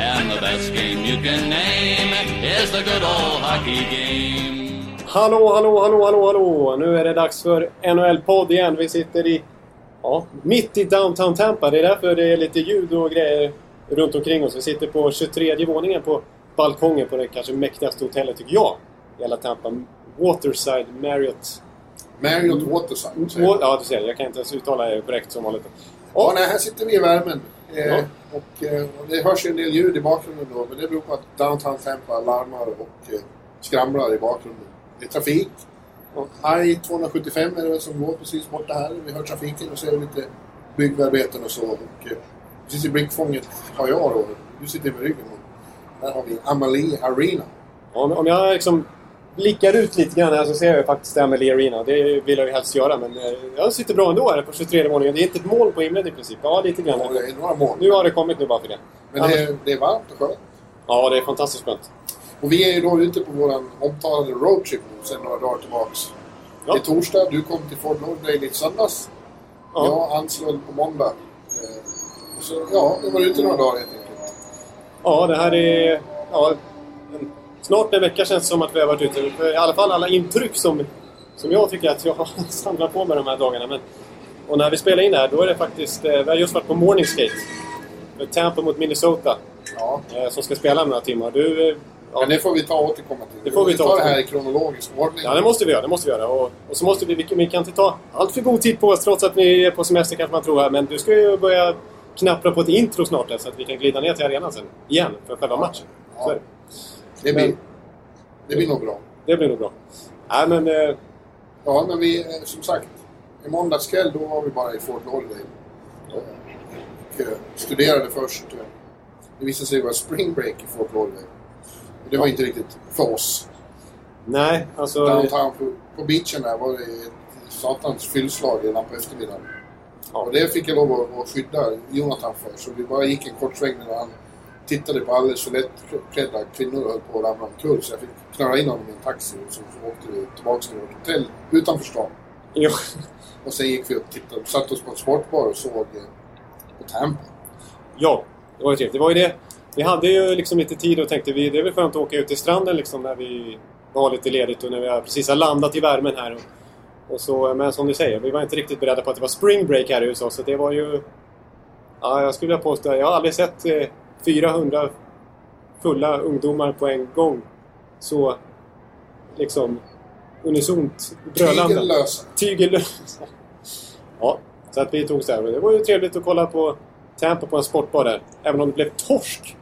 And the best game you can name is the good old hockey game. Hallå, hallå, hallå, hallå, hallå! Nu är det dags för NHL-podd igen. Vi sitter i... Ja, mitt i downtown Tampa. Det är därför det är lite ljud och grejer runt omkring oss. Vi sitter på 23 våningen på balkongen på det kanske mäktigaste hotellet, tycker jag, i hela Tampa. Waterside Marriott. Marriott Waterside. säger Wa- jag. Ja, du ser. Jag kan inte ens uttala det korrekt som vanligt. Ja, nej, här sitter vi i värmen. Eh, Ja. och, eh, och det hörs ju en del ljud i bakgrunden då, men det beror på att Downtown Tampa larmar och eh, skramlar i bakgrunden. Det är trafik. I 275 är det väl som går precis borta här. Vi hör trafiken och ser lite byggarbeten och så. Och, eh, precis i blickfånget har jag då, du sitter med ryggen. och Där har vi Amalie Arena. Om, om jag liksom blickar ut lite grann här så ser jag faktiskt Amelie Arena. Det vill jag ju helst göra, men eh, jag sitter bra ändå här på 23 våningen. Det är inte ett moln på himlen i princip. Ja, lite grann. Och det är några moln. Nu har det kommit nu bara för det. Men det är, det är varmt och skönt. Ja, det är fantastiskt skönt. Och vi är ju då ute på våran omtalade roadtrip nu sedan några dagar tillbaks. Ja. Det är torsdag, du kom till Fort Lauderdale i söndags. Ja. Jag anslöt på måndag. Eh, och så, ja, vi var ute några dagar helt enkelt. Ja, det här är... Ja, en, snart en vecka känns det som att vi har varit ute. I alla fall alla intryck som, som jag tycker att jag har samlat på mig de här dagarna. Men, och när vi spelar in det här, då är det faktiskt... eh, Vi har just varit på morning skate. Tampa mot Minnesota. Ja. eh, Som ska spela om några timmar. Du... eh, Ja, Men det får vi ta och återkomma till. Det får vi ta tar det här i kronologisk ordning. Ja, det måste vi göra. Det måste vi göra. Och, och så måste vi, vi, vi kan inte ta allt för god tid på oss trots att vi är på semester kanske man tror här. Men du ska ju börja knappra på ett intro snart så att vi kan glida ner till arenan sen. Igen, för själva matchen. Är det. Blir, Men- det blir nog bra. Det blir nog bra. Nej, men... Eh, Ja, men vi, eh, som sagt, i måndags kväll då var vi bara i Fort Lauderdale. Och eh, studerade först. eh, Det visade sig vara spring break i Fort Lauderdale. Det var inte riktigt för oss. nej, alltså... Downtown på, på beachen där var det ett satans fyllslag redan på eftermiddagen. Ja. Och det fick jag lov att, att skydda Jonathan för. Så vi bara gick en kort sväng när han tittade på alldeles för lättklädda kvinnor och höll på att ramla omkull. Så jag fick knöra in honom i en taxi och så, så åkte vi tillbaka till vårt hotell utanför stan. Jo, Och sen gick vi och tittade, satt oss på en sportbar och såg eh, på Tampa. ja, det var ju trevligt. Det var ju det. Vi hade ju liksom lite tid och tänkte vi det är väl skönt att åka ut till stranden liksom när vi har lite ledigt och när vi precis har landat i värmen här. Och, och så, men som du säger, vi var inte riktigt beredda på att det var spring break här i USA så det var ju... Ja, jag skulle vilja påstå, jag har aldrig sett eh, 400 fulla ungdomar på en gång så liksom unisont brölande. Tygellösa. Tygellösa. Ja, så att vi tog så här. Det var ju trevligt att kolla på Tampa på en sportbar där. Även om det blev torsk.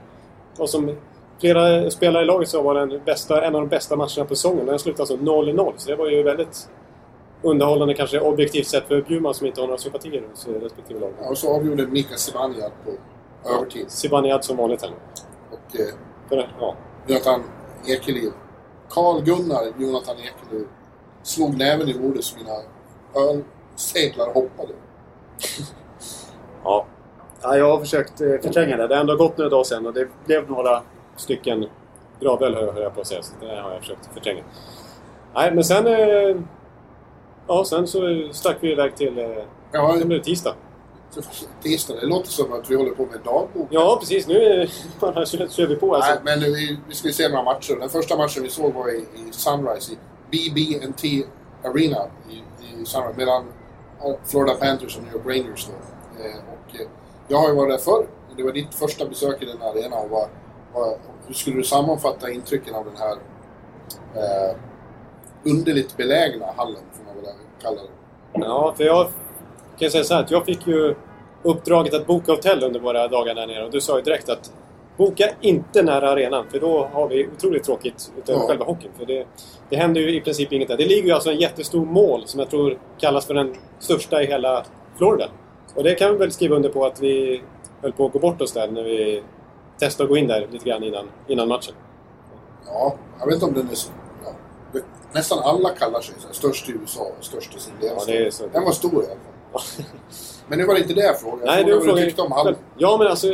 Och som flera spelare i laget sa var den bästa, en av de bästa matcherna på säsongen. Den slutade alltså 0-0. Så det var ju väldigt underhållande kanske objektivt sett för Bjurman som inte har några sympatier hos respektive lag. Ja, och så avgjorde Mika Zibanejad på övertid. Zibanejad som vanligt här. Och eh, För, ja. Jonathan Ekeliv. Carl Gunnar Jonathan Ekeliv slog näven i bordet så mina ölseglar hoppade. Ja. ja. Jag har försökt eh, förtränga det. Det har ändå gått några dagar sedan och det blev några stycken gravöl höll jag på att säga. Så det har jag försökt förtränga. Nej, men sen... Eh, ja, sen så stack vi iväg till... Eh, Ja, sen blev det tisdag. Så- tisdag. Det låter som att vi håller på med dagbok. Ja, precis. Nu är, bara kör, vi på. Alltså. Nej, men vi, vi ska se några matcher. Den första matchen vi såg var i, i Sunrise, i BB&T Arena i, i Sunrise, mellan Florida Panthers och New York Rangers. Då. Eh, och, eh, jag har ju varit där förr. Det var ditt första besök i den här arenan. Och vad, vad, hur skulle du sammanfatta intrycken av den här eh, underligt belägna hallen, får man väl kalla det? Ja, för jag kan säga så här att jag fick ju uppdraget att boka hotell under våra dagar där nere och du sa ju direkt att boka inte nära arenan för då har vi otroligt tråkigt utöver Ja. själva hockeyn. För det, det händer ju i princip inget där. Det ligger ju alltså en jättestor mål som jag tror kallas för den största i hela Florida. Och det kan vi väl skriva under på att vi höll på att gå bort oss där när vi testa att gå in där lite grann innan, innan matchen. Ja, jag vet inte om den är så... Ja. Nästan alla kallar sig så störst i USA och störst i sin. Ja, det är så. Den var stor i alla fall. Men nu var det inte det jag frågade. Jag Nej, frågade du vad du tyckte om Hallen. Ja, men alltså...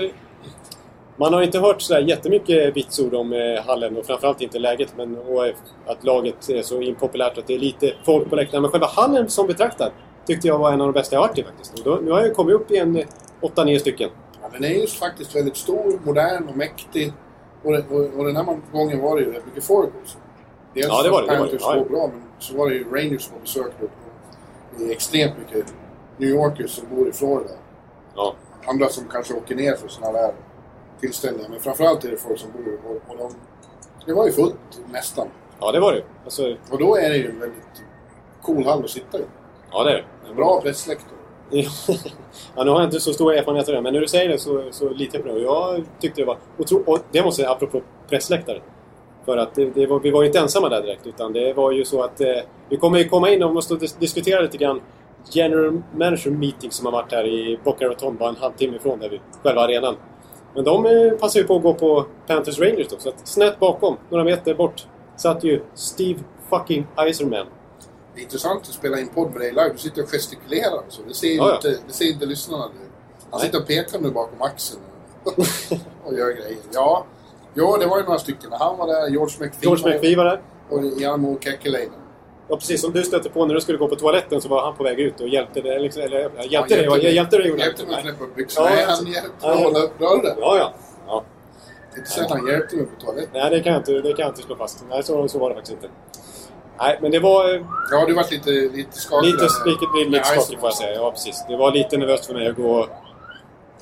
Man har inte hört sådär jättemycket vitsord om eh, hallen och framförallt inte läget. Men, och eh, att laget är så impopulärt att det är lite folk på läktaren. Men själva hallen som betraktad tyckte jag var en av de bästa jag varit i faktiskt. Då, nu har jag kommit upp i en eh, 8-9 stycken. Ja, den är ju faktiskt väldigt stor, modern och mäktig. Och, och, och den här gången var det ju rätt mycket folk också. Dels Ja, det var det, det var det. Ja, ja. var bra, men så var det ju Rangers på besök. Och det är extremt mycket New Yorkers som bor i Florida. Ja. Andra som kanske åker ner för sådana där tillställningar. Men framförallt är det folk som bor och, och de, Det var ju fullt nästan. ja, det var det alltså, Och då är det ju en väldigt cool hall att sitta i. Ja, det är det. En bra pressläktare. ja, nu har jag inte så stor erfarenhet av det, men när du säger det så, så litar jag på det. Och jag tyckte det var... Och, tro, och det måste jag säga, apropå pressläktare. För att det, det var, vi var ju inte ensamma där direkt, utan det var ju så att... Eh, vi kommer ju komma in och måste dis- diskutera lite grann General Manager Meeting som har varit här i Boca Raton, bara en halvtimme ifrån där vi, själva arenan. Men de eh, passar ju på att gå på Panthers Rangers då, så att snett bakom, några meter bort, satt ju Steve fucking Eiserman. Det är intressant att spela in podd med dig live. Du sitter och gestikulerar och så. Det ser, Ja, inte, det ser inte lyssnarna nu. Han sitter och pekar nu bakom axeln och gör grejer. Ja, ja, det var ju några stycken. Han var där, George McPhee, George McPhee var där. och Jarmo Kekkeläinen. Och precis som du stötte på när du skulle gå på toaletten så var han på väg ut och hjälpte dig. Liksom, eller hjälpte dig? Jag hjälpte dig? hjälpte inte. mig att knäppa upp byxorna. Ja, han hjälpte Ja, mig att ja. hålla upp dörren. Ja, ja. ja. Inte så att han hjälpte mig på toaletten. Nej, det kan, jag inte, det kan jag inte slå fast. Nej, så, så var det faktiskt inte. Nej, men det var eh, Ja, du varit lite, lite skakig lite, lite, lite, skakig får jag säga. Ja, precis. Det var lite nervöst för mig att gå...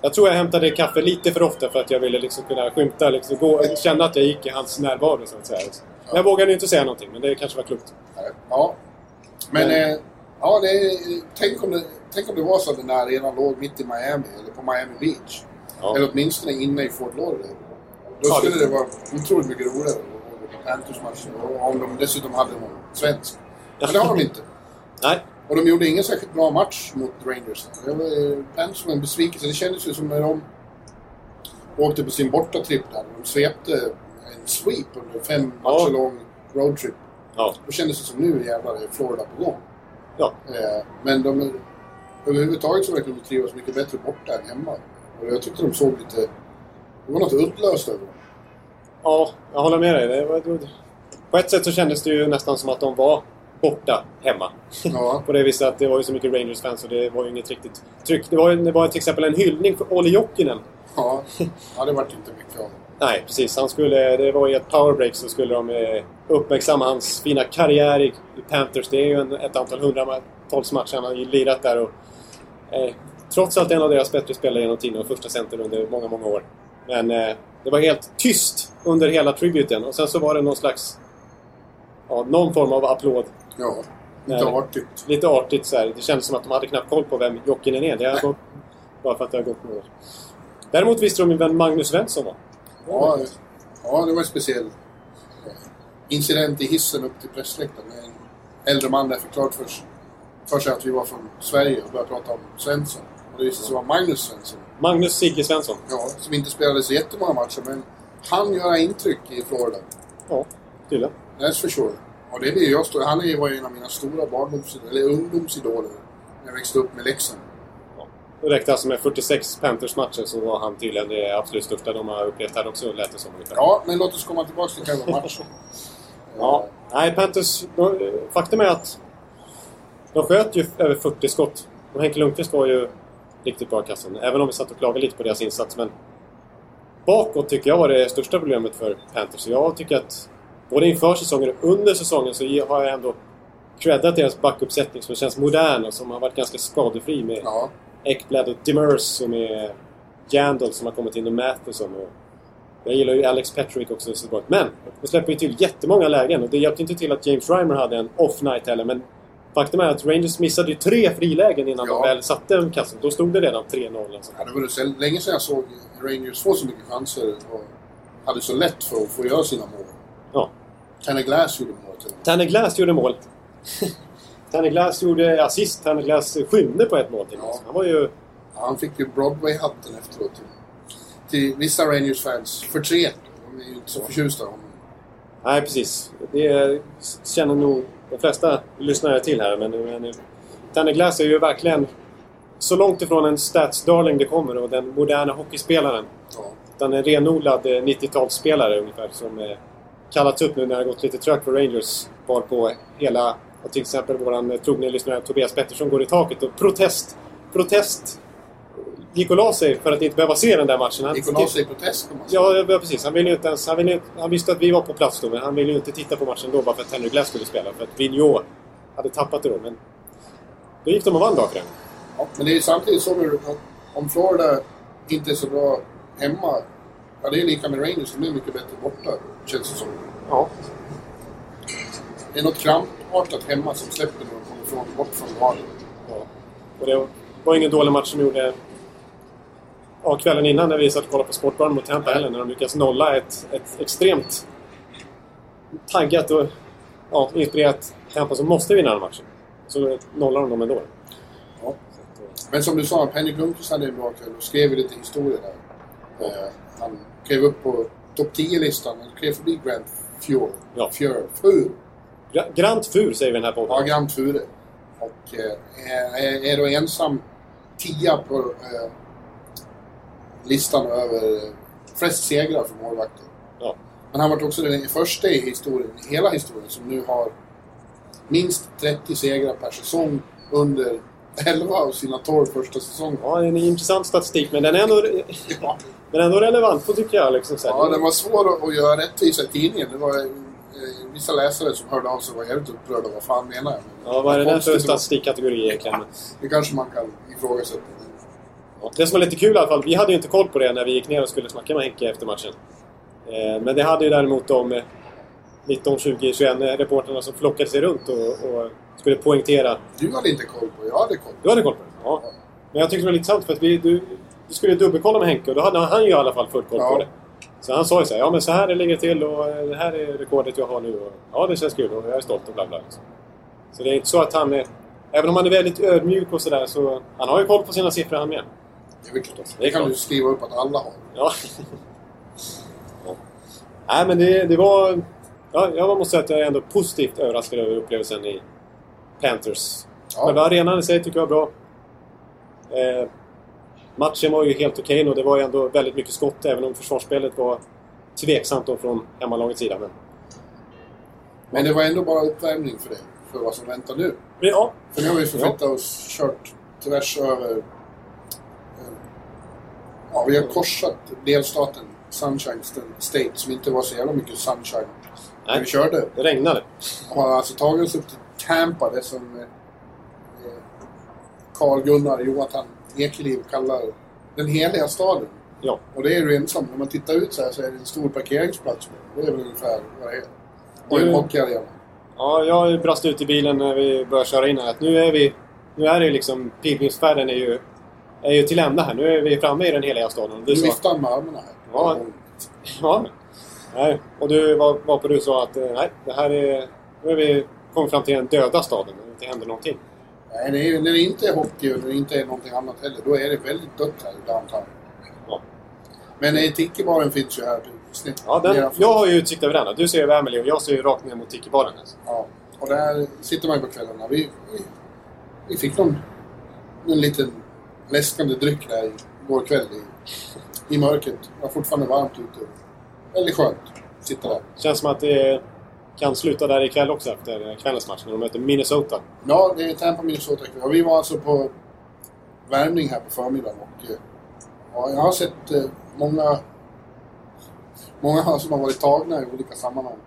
Jag tror jag hämtade kaffe lite för ofta för att jag ville liksom kunna skymta, liksom gå, känna att jag gick i hans närvaro så att säga. Jag vågade inte säga någonting, men det kanske var klokt. Ja. Men, Men- eh, ja, det tänk, om det, tänk om det var så att den här arenan låg mitt i Miami, eller på Miami Beach. Ja. Eller åtminstone inne i Fort Lauderdale. Då Ja, skulle det- det vara otroligt mycket roligare att. Och om de dessutom hade någon svensk. Men det har de inte. Nej, Och de gjorde ingen särskilt bra match mot Rangers. Det var eh, Panthers var en besvikelse. Det kändes ju som när de åkte på sin bortatripp där. De svepte en sweep under fem Ja. matcher lång roadtrip. Ja. Då kändes det som nu jävlar är Florida på gång. ja. Eh, men de, överhuvudtaget så verkar de trivas mycket bättre borta än hemma. Och jag tyckte de såg lite... Det var något uddlöst över dem. Ja, jag håller med dig. Det var, det, på ett sätt så kändes det ju nästan som att de var borta hemma. Ja. På det viset att det var ju så mycket Rangers-fans och det var ju inget riktigt tryck. Det var, det var till exempel en hyllning för Olli Jokinen. Ja, ja det vart inte mycket av. Nej, precis. Han skulle, det var i ett powerbreak så skulle de eh, uppmärksamma hans fina karriär i, Panthers. Det är ju en, ett antal hundratals matcher han har lirat där. Och, eh, trots allt en av deras bättre spelare genom tiden och första center under många, många år. Men eh, det var helt tyst under hela tributen och sen så var det någon slags... Ja, någon form av applåd. Ja, lite Nej. artigt. Lite artigt så här. Det kändes som att de hade knappt koll på vem Jokinen är. Det har gått, bara för att det har gått några år. Däremot visste de ju vem Magnus Svensson var. Ja, ja, det var en speciell incident i hissen upp till pressläktaren. En äldre man där förklarat för, för sig att vi var från Sverige och började prata om Svensson. Och det visade sig vara Magnus Svensson. Magnus Sigge Svensson. Ja, som inte spelade så jättemånga matcher, men han göra intryck i Florida. Ja, tydligen. That's for sure. Och det blir jag stor. Han är var ju en av mina stora barndoms eller ungdomsidoler när jag växte upp med Leksand. Räckte alltså med 46 Panthers-matcher så var han tydligen det absolut största de har upplevt här också, lät det som ungefär. Ja, men låt oss komma tillbaka till själva matchen. Ja. Nej, Panthers... Faktum är att de sköt ju över 40 skott. Och Henke Lundqvist var ju riktigt bra i kassan. Även om vi satt och klagade lite på deras insats. Men bakåt tycker jag var det största problemet för Panthers. Jag tycker att både inför säsongen och under säsongen så har jag ändå creddat deras backuppsättning som känns modern och som har varit ganska skadefri med Ja, Ekblad och Demers och med Jandal som har kommit in och Matheson. Och jag gillar ju Alex Petrick också så gott. Men de släpper ju till jättemånga lägen och det hjälpte inte till att James Reimer hade en off-night heller. Men faktum är att Rangers missade ju tre frilägen innan Ja. de väl satte en kassen. Då stod det redan 3-0. Alltså. Ja, det var så länge sedan jag såg Rangers få så mycket chanser och hade så lätt för att få göra sina mål. Ja. Tanner Glass gjorde mål till. Tanner Glass gjorde mål. Tanner Glass gjorde assist. Tanner Glass skymde på ett mål till. Ja. Han var ju... Ja, han fick ju Broadway-hatten efteråt till, till vissa Rangers-fans förtret. De är ju inte så förtjusta. om- Nej, precis. Det känner nog de flesta lyssnare till här. Men, men Tanner Glass är ju verkligen så långt ifrån en stats-darling det kommer och den moderna hockeyspelaren. Ja. Utan en renodlad eh, 90-talsspelare ungefär som eh, kallats upp nu när det gått lite trögt för Rangers. Var på hela, och till exempel våran trogne lyssnare Tobias Pettersson går i taket och protest, protest gick och la sig för att inte behöva se den där matchen. Han- Gick och la sig i protest. Ja, ja, precis. Han, ville inte ens, han, ville, han visste att vi var på plats då, men han ville ju inte titta på matchen då bara för att Henry Glass skulle spela. För att Vigneault hade tappat det då. Men då gick de och vann dagen. Ja, men det är ju samtidigt så att om Florida inte är så bra hemma, ja det är lika med Rangers, de är mycket bättre borta, känns det som. Ja. Det är något krampartat hemma som släpper när de kommer från, bort från valet. ja. Och det var ingen dålig match som gjorde ja, kvällen innan när vi satt och kollade på Sportbaren mot Tampa heller. När de lyckas nolla ett, ett extremt taggat och ja, inspirerat Tampa som måste vinna den matchen. Så nollar de dem ändå. Ja. Men som du sa, Penny Blomqvist hade en bra kväll och skrev lite historia där. Eh, han klev upp på topp 10-listan, han klev förbi Grant Fjord. Ja. Fjord. Fur. Gra- Grant Fur säger vi den här podden. Ja, Grant Fure. Och eh, är, är då ensam tia på eh, listan över flest segrar för målvakter. Ja. Men han var också den första i historien, hela historien, som nu har minst 30 segrar per säsong under 11 av sina 12 första säsonger. Ja, det är en intressant statistik, men den är ändå, Ja, den är ändå relevant på tycker jag. Liksom, ja den var svår att, göra rättvisa i tidningen. Det var vissa läsare som hörde av sig var jävligt upprörda. Vad fan menar jag? Men Ja, vad är det där för det statistikkategori egentligen? Det kanske man kan ifrågasätta. Ja, det som var lite kul i alla fall, vi hade ju inte koll på det när vi gick ner och skulle snacka med Henke efter matchen. Eh, men det hade ju däremot de eh, 19, 20, 21 reportrarna som flockade sig runt och, och skulle poängtera. Du hade inte koll på, jag hade koll. Du hade koll på det? Ja. Men jag tyckte det var lite intressant för att vi, du, du skulle dubbelkolla med Henke och då hade han ju i alla fall full koll på Ja. det. Så han sa ju så här, ja men så här ligger det till och eh, det här är rekordet jag har nu. Och, ja, det känns kul och jag är stolt och bla bla. Liksom. Så det är inte så att han är... Även om han är väldigt ödmjuk och sådär så... Han har ju koll på sina siffror han med. Det är väl klart. Det är kan du skriva upp att alla har. Ja. ja. Nej, men det, det var... Ja, jag måste säga att jag är ändå positivt överraskad över upplevelsen i Panthers. Ja. Själva arenan i sig tycker jag var bra. Eh, matchen var ju helt okej och det var ju ändå väldigt mycket skott även om försvarsspelet var tveksamt då från hemmalagets sida. Men, Men det var ändå bara uppvärmning för dig, för vad som väntar nu. ja, För nu har vi förflyttat oss, kört tvärs över... eh, Ja, vi har korsat delstaten Sunshine State, som inte var så jävla mycket sunshine när vi nej, körde. det regnade. Och har alltså tagit oss upp till Tampa, det som eh, eh, Carl-Gunnar Jonathan Ekeliv kallar den heliga staden. Ja, Och det är du ensam. När man tittar ut så här så är det en stor parkeringsplats. Det är väl ungefär vad det är. Och en Mm. hockeyarena. ja jag brast ut i bilen när vi började köra in här att nu är vi... Nu är det liksom... Pilgrimsfärden är ju, är ju till ända här. Nu är vi framme i den heliga staden. Du Du viftar med armarna här. Ja. Ja. Nej. Och du var, var på du sa att eh, nej, det här är... Nu är vi kommit fram till den döda staden. Det inte händer någonting. Nej, det är, när det inte är hockey och när det inte är någonting annat heller, då är det väldigt dött här i downtown. Ja. Men eh, Tiki-baren finns ju här snitt. Ja, den, jag har ju utsikt över den. Du ser över Emelie och jag ser ju rakt ner mot Tiki-baren. Alltså. Ja. Och där sitter man ju på kvällarna. Vi, vi, vi fick någon, en liten läskande dryck där igår kväll i, i mörkret. Det var fortfarande varmt ute. Väldigt skönt att sitta där. Känns som att det kan sluta där ikväll också efter kvällens match när de möter Minnesota. Ja, det är Tampa, Minnesota ikväll. Vi var alltså på värmning här på förmiddagen och eh, ja, jag har sett eh, många, många som har varit tagna i olika sammanhang.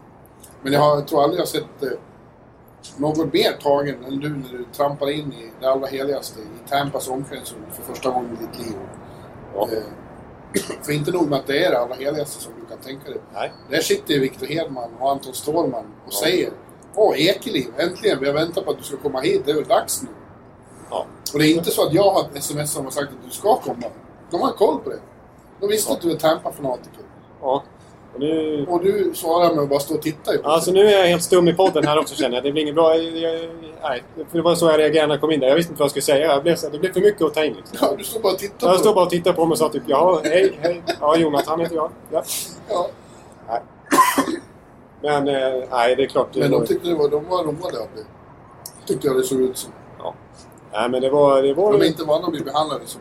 Men jag, har, jag tror aldrig jag har sett eh, någon mer tagen än du när du trampar in i det allra heligaste i Tampas omklädningsrum för första gången i ditt liv. Ja. Eh, för inte nog med att det är det allra heligaste som du kan tänka dig. Nej. Där sitter Viktor Hedman och Anton Stålman och Ja. säger Åh, Ekeliv, äntligen! Vi har väntat på att du ska komma hit. Det är väl dags nu. Ja. Och det är inte så att jag har sms som har sagt att du ska komma. De har koll på det. De visste Ja. att du är Tampa-fanatiker. Ja. Och nu, Och du svarar med att bara stå och titta i alltså nu är jag helt stum i podden här också känner jag. Det blir inget bra. Jag, jag, nej, för det var så jag reagerade när jag kom in där. Jag visste inte vad jag skulle säga. Jag blev, så- det blev för mycket att ta in. Liksom. Ja, du står bara och tittar Jag på stod det. bara och tittade på mig och sa typ ja, hej, hej. Ja, Jonathan heter jag. Ja. Ja. Nej. Men eh, nej, det är klart. Det Men var, de tyckte det var, de var roade av det. Tyckte jag det såg ut som. ja. Nej, men det var... Det var De är inte vana att bli behandlade som,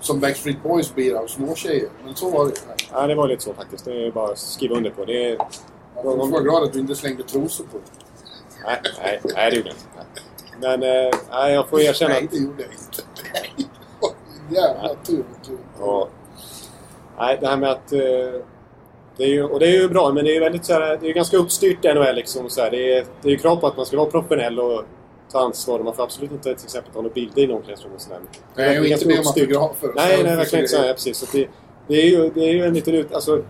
som Backstreet Boys blir av småtjejer. Men så var det ju. Ja, det var lite så faktiskt. Det är bara att skriva under på. Det är, Jag vara glad att du inte slängde trosor på nej, nej, nej, det gjorde jag inte. Men eh, nej, jag får erkänna Nej, det gjorde jag inte. Jävla tur. Ja. Nej, det här med att... Eh, det är ju, och det är ju bra, men det är ju väldigt så här, Det är ganska uppstyrt i NHL liksom. Så här, det, är, det är ju krav på att man ska vara professionell och ta ansvar. Man får absolut inte till exempel ta några bilder i någon omklädningsrum och sådär. Nej, vill inte be om autografer. och Nej, nej, verkligen inte så. Ja, precis. Så det, det, är ju, det är ju en liten ut... Alltså,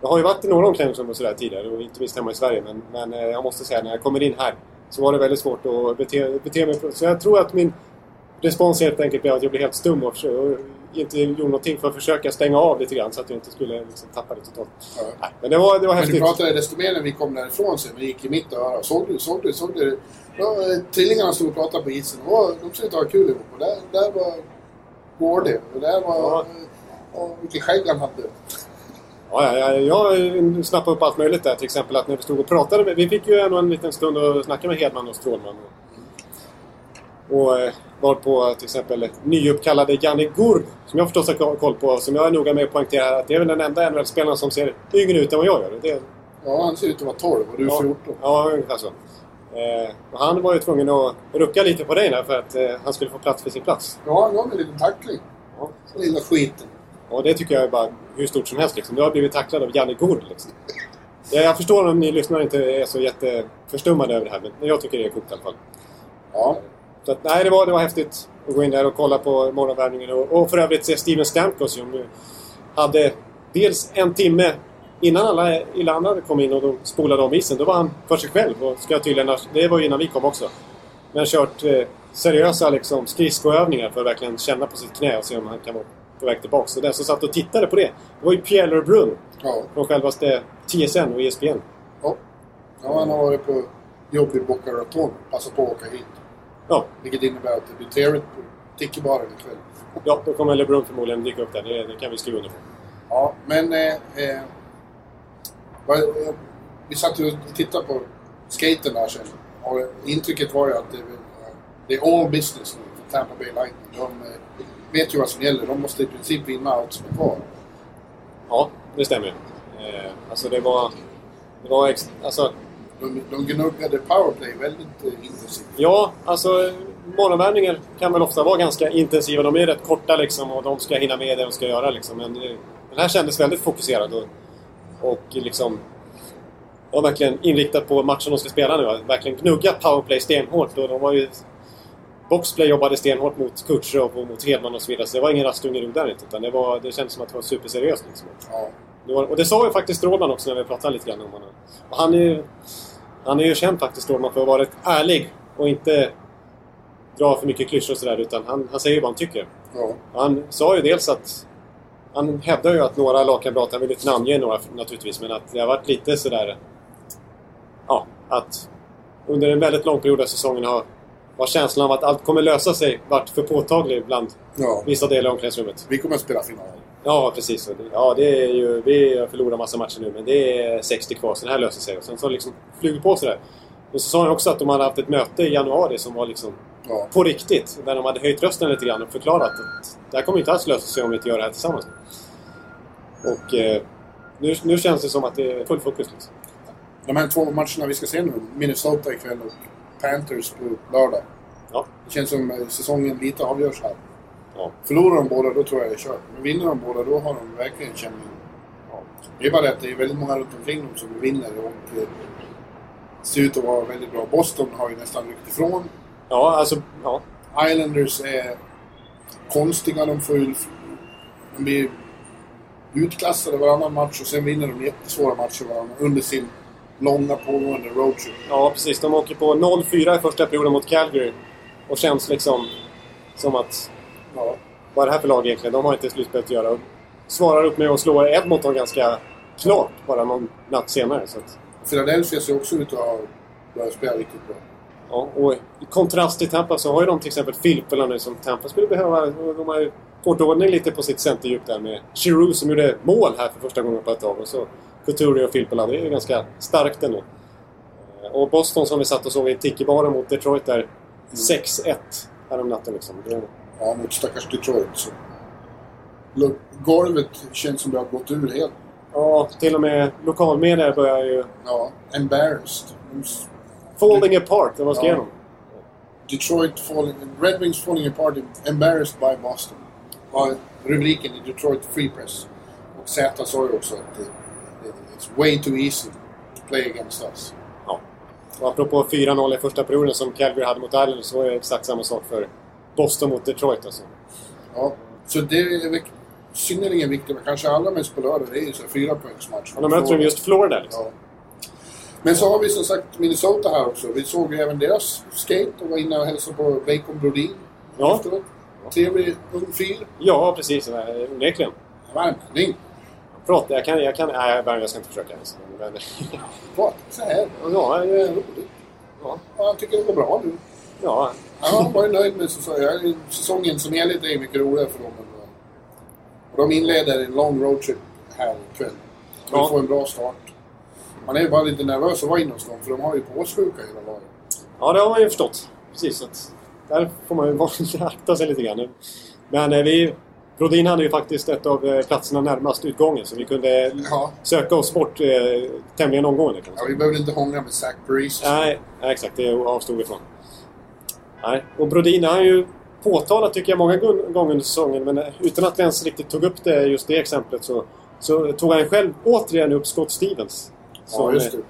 jag har ju varit i några omklädningsrum och sådär tidigare, och inte minst hemma i Sverige. Men, men eh, jag måste säga, när jag kommer in här så var det väldigt svårt att bete, bete mig. Så jag tror att min respons helt enkelt blev att jag blev helt stum och, och inte gjorde någonting för att försöka stänga av lite grann så att jag inte skulle liksom, tappa det totalt. Ja. Nej, men det var, det var Men du häftigt. pratade desto mer när vi kom därifrån sen. Vi gick i mitt öra. Såg du? Såg du? Såg du? Ja, eh, tvillingarna stod och pratade på isen. Och de såg ut att ha kul ihop. Och där, där var Gårde. Och där var... Ja. Och vilket skägg han hade. Ja, ja, ja, jag snappade upp allt möjligt där. Till exempel att när vi stod och pratade med... Vi fick ju ändå en liten stund att snacka med Hedman och Strålman. Och, eh, var på till exempel nyuppkallade Janne Gurb, som jag förstås har koll på. Som jag är noga med att poängtera att det är väl den enda NHL-spelaren som ser yngre ut än vad jag gör. Det, Ja, han ser ut att vara 12 och du är ja, 14. Ja, ungefär så. Eh, och han var ju tvungen att rucka lite på dig där för att eh, han skulle få plats för sin plats. Ja, han gav mig en liten tackling. Ja. Lilla skiten. Och det tycker jag är bara hur stort som helst. Liksom. Du har blivit tacklad av Janne Gord. Liksom. Jag förstår om ni lyssnare inte är så jätteförstummade över det här, men jag tycker det är coolt i alla fall. Ja. Så att, nej, det var, det var häftigt att gå in där och kolla på morgonvärmningen. Och, och för övrigt se Steven Stamkos som hade dels en timme innan alla, i landet kom in och de spolade om isen. Då var han för sig själv. Och ska tydligen, det var ju innan vi kom också. Men kört eh, seriösa liksom, skridskoövningar för att verkligen känna på sitt knä och se om han kan vara på väg tillbaka. Så den som satt och tittade på det, det var ju Pierre LeBrun Ja. från självaste TSN och ESPN. ja. Ja, han har varit på jobb i Boca Raton. Passat på att åka hit. Ja, Vilket innebär att det blir trevligt på Tickebaren ikväll. ja, då kommer LeBrun förmodligen dyka upp där. Det, det kan vi skriva under på. Ja, men... Eh, eh, vad, eh, vi satt ju och tittade på skaten där sen. Och intrycket var ju att det, det är all business nu Tampa Bay Lightning. De eh, vet ju vad som gäller. De måste i princip vinna allt som är kvar. Ja, det stämmer. Eh, alltså det var... Det var ex, alltså, De, de gnuggade powerplay väldigt eh, intensivt. ja, alltså morgonvärmningar kan väl ofta vara ganska intensiva. De är rätt korta liksom och de ska hinna med det de ska göra liksom. Men eh, den här kändes väldigt fokuserad och, och liksom... Ja, verkligen inriktat på matchen de ska spela nu. Verkligen gnuggat powerplay stenhårt och de var ju... Boxplay jobbade stenhårt mot Kutjerov och mot Hedman och så vidare. Så det var ingen rastunge där inte. Utan det, var, det kändes som att det var superseriöst liksom. Ja. Det var, och det sa ju faktiskt Strålman också när vi pratade lite grann om honom. Och han är ju, han är ju känd faktiskt, Strålman, för att vara rätt ärlig och inte dra för mycket klyschor och sådär. Utan han, han säger ju vad han tycker. ja. Han sa ju dels att... Han hävdar ju att några lagkamrater, han vill inte namnge några naturligtvis, men att det har varit lite sådär... Ja, att under en väldigt lång period av säsongen har, har känslan av att allt kommer lösa sig varit för påtaglig bland ja. vissa delar av omklädningsrummet. Vi kommer att spela final. Ja, precis. Ja, det är ju, vi har förlorat massa matcher nu, men det är 60 kvar, så det här löser sig. Och sen så liksom flugit på sådär. Men så sa han också att de hade haft ett möte i januari som var liksom Ja. på riktigt. Där de hade höjt rösten lite grann och förklarat att det här kommer inte alls lösa sig om vi inte gör det här tillsammans. Och eh, nu, nu känns det som att det är full fokus. Liksom. De här två matcherna vi ska se nu, Minnesota ikväll och Panthers på lördag. Ja, Det känns som säsongen lite avgörs här. ja, Förlorar de båda, då tror jag det är kört. Men vinner de båda, då har de verkligen känning. ja. Det är bara det att det är väldigt många runt omkring dem som vinner och eh, ser ut att vara väldigt bra. Boston har ju nästan ryckt ifrån. Ja, alltså... Ja. Islanders är konstiga. De får ju... De blir utklassade varannan match och sen vinner de jättesvåra matcher varannan under sin långa pågående roadtrip. ja, precis. De åker på 0-4 i första perioden mot Calgary. Och känns liksom som att... Ja. Vad är det här för lag egentligen? De har inte slutspel att göra. svarar upp med att slå Edmonton ganska klart bara någon natt senare. Så att, Philadelphia ser också ut att ha börjat spela riktigt bra. ja, och i kontrast till Tampa så har ju de till exempel Filppula nu som Tampa skulle behöva. Och De har ju fått ordning lite på sitt centerdjup där med Giroux som gjorde mål här för första gången på ett tag. Och så Couturier och Filppula. Det är ju ganska starkt ändå. Eh, Och Boston som vi satt och såg i Tiki-baren mot Detroit där. 6-1 häromnatten liksom. Det, Ja, mot stackars Detroit. Så. Golvet känns som det har gått ur helt. ja, till och med lokalmedier börjar ju... Ja, embarrassed. Falling apart, det var skrev Ja. de. Detroit falling... Red Wings falling apart, embarrassed by Boston. Var rubriken i Detroit Free Press. Och Z sa ju också att det, det, it's way too easy to play against us. Ja. Och apropå 4-0 i första perioden som Calgary hade mot Islanders så var det exakt samma sak för Boston mot Detroit alltså. Ja, så det är synnerligen viktigt, men kanske allra mest på lördag, det är ju fyra poängsmatch. Och då möter de just Florida liksom. Ja. Men så har vi som sagt Minnesota här också. Vi såg ju även deras skate och var inne och hälsade på Bacon Brodin Ja. efteråt. Trevlig ung fyr. Ja, precis. Onekligen. Värmlänning. Prata, jag kan... Jag kan nej, jag ska inte försöka ens. Men, Prata så här. ja, eh, Ja, han tycker det går bra nu. ja, Ja, han var ju nöjd med säsongen. Säsongen som helhet är mycket roligare för dem. Och de inleder en lång roadtrip här ikväll. De Ja. får en bra start. Man är bara lite nervös att vara inne hos dem, för de har ju påssjuka hela laget. ja, det har man ju förstått. Precis. Så att, där får man ju akta sig lite grann. Men eh, vi... Brodin hade ju faktiskt ett av eh, platserna närmast utgången så vi kunde Ja, söka oss bort eh, tämligen omgående. Kan ja vi behöver inte hångla med Zach Parise. Nej, nej, exakt. Det avstod vi från. Nej. Och Brodin har ju påtalat, tycker jag, många gånger under säsongen, men utan att vi ens riktigt tog upp det, just det exemplet, så, så tog han själv återigen upp Scott Stevens. Som, Ja, just det. eh,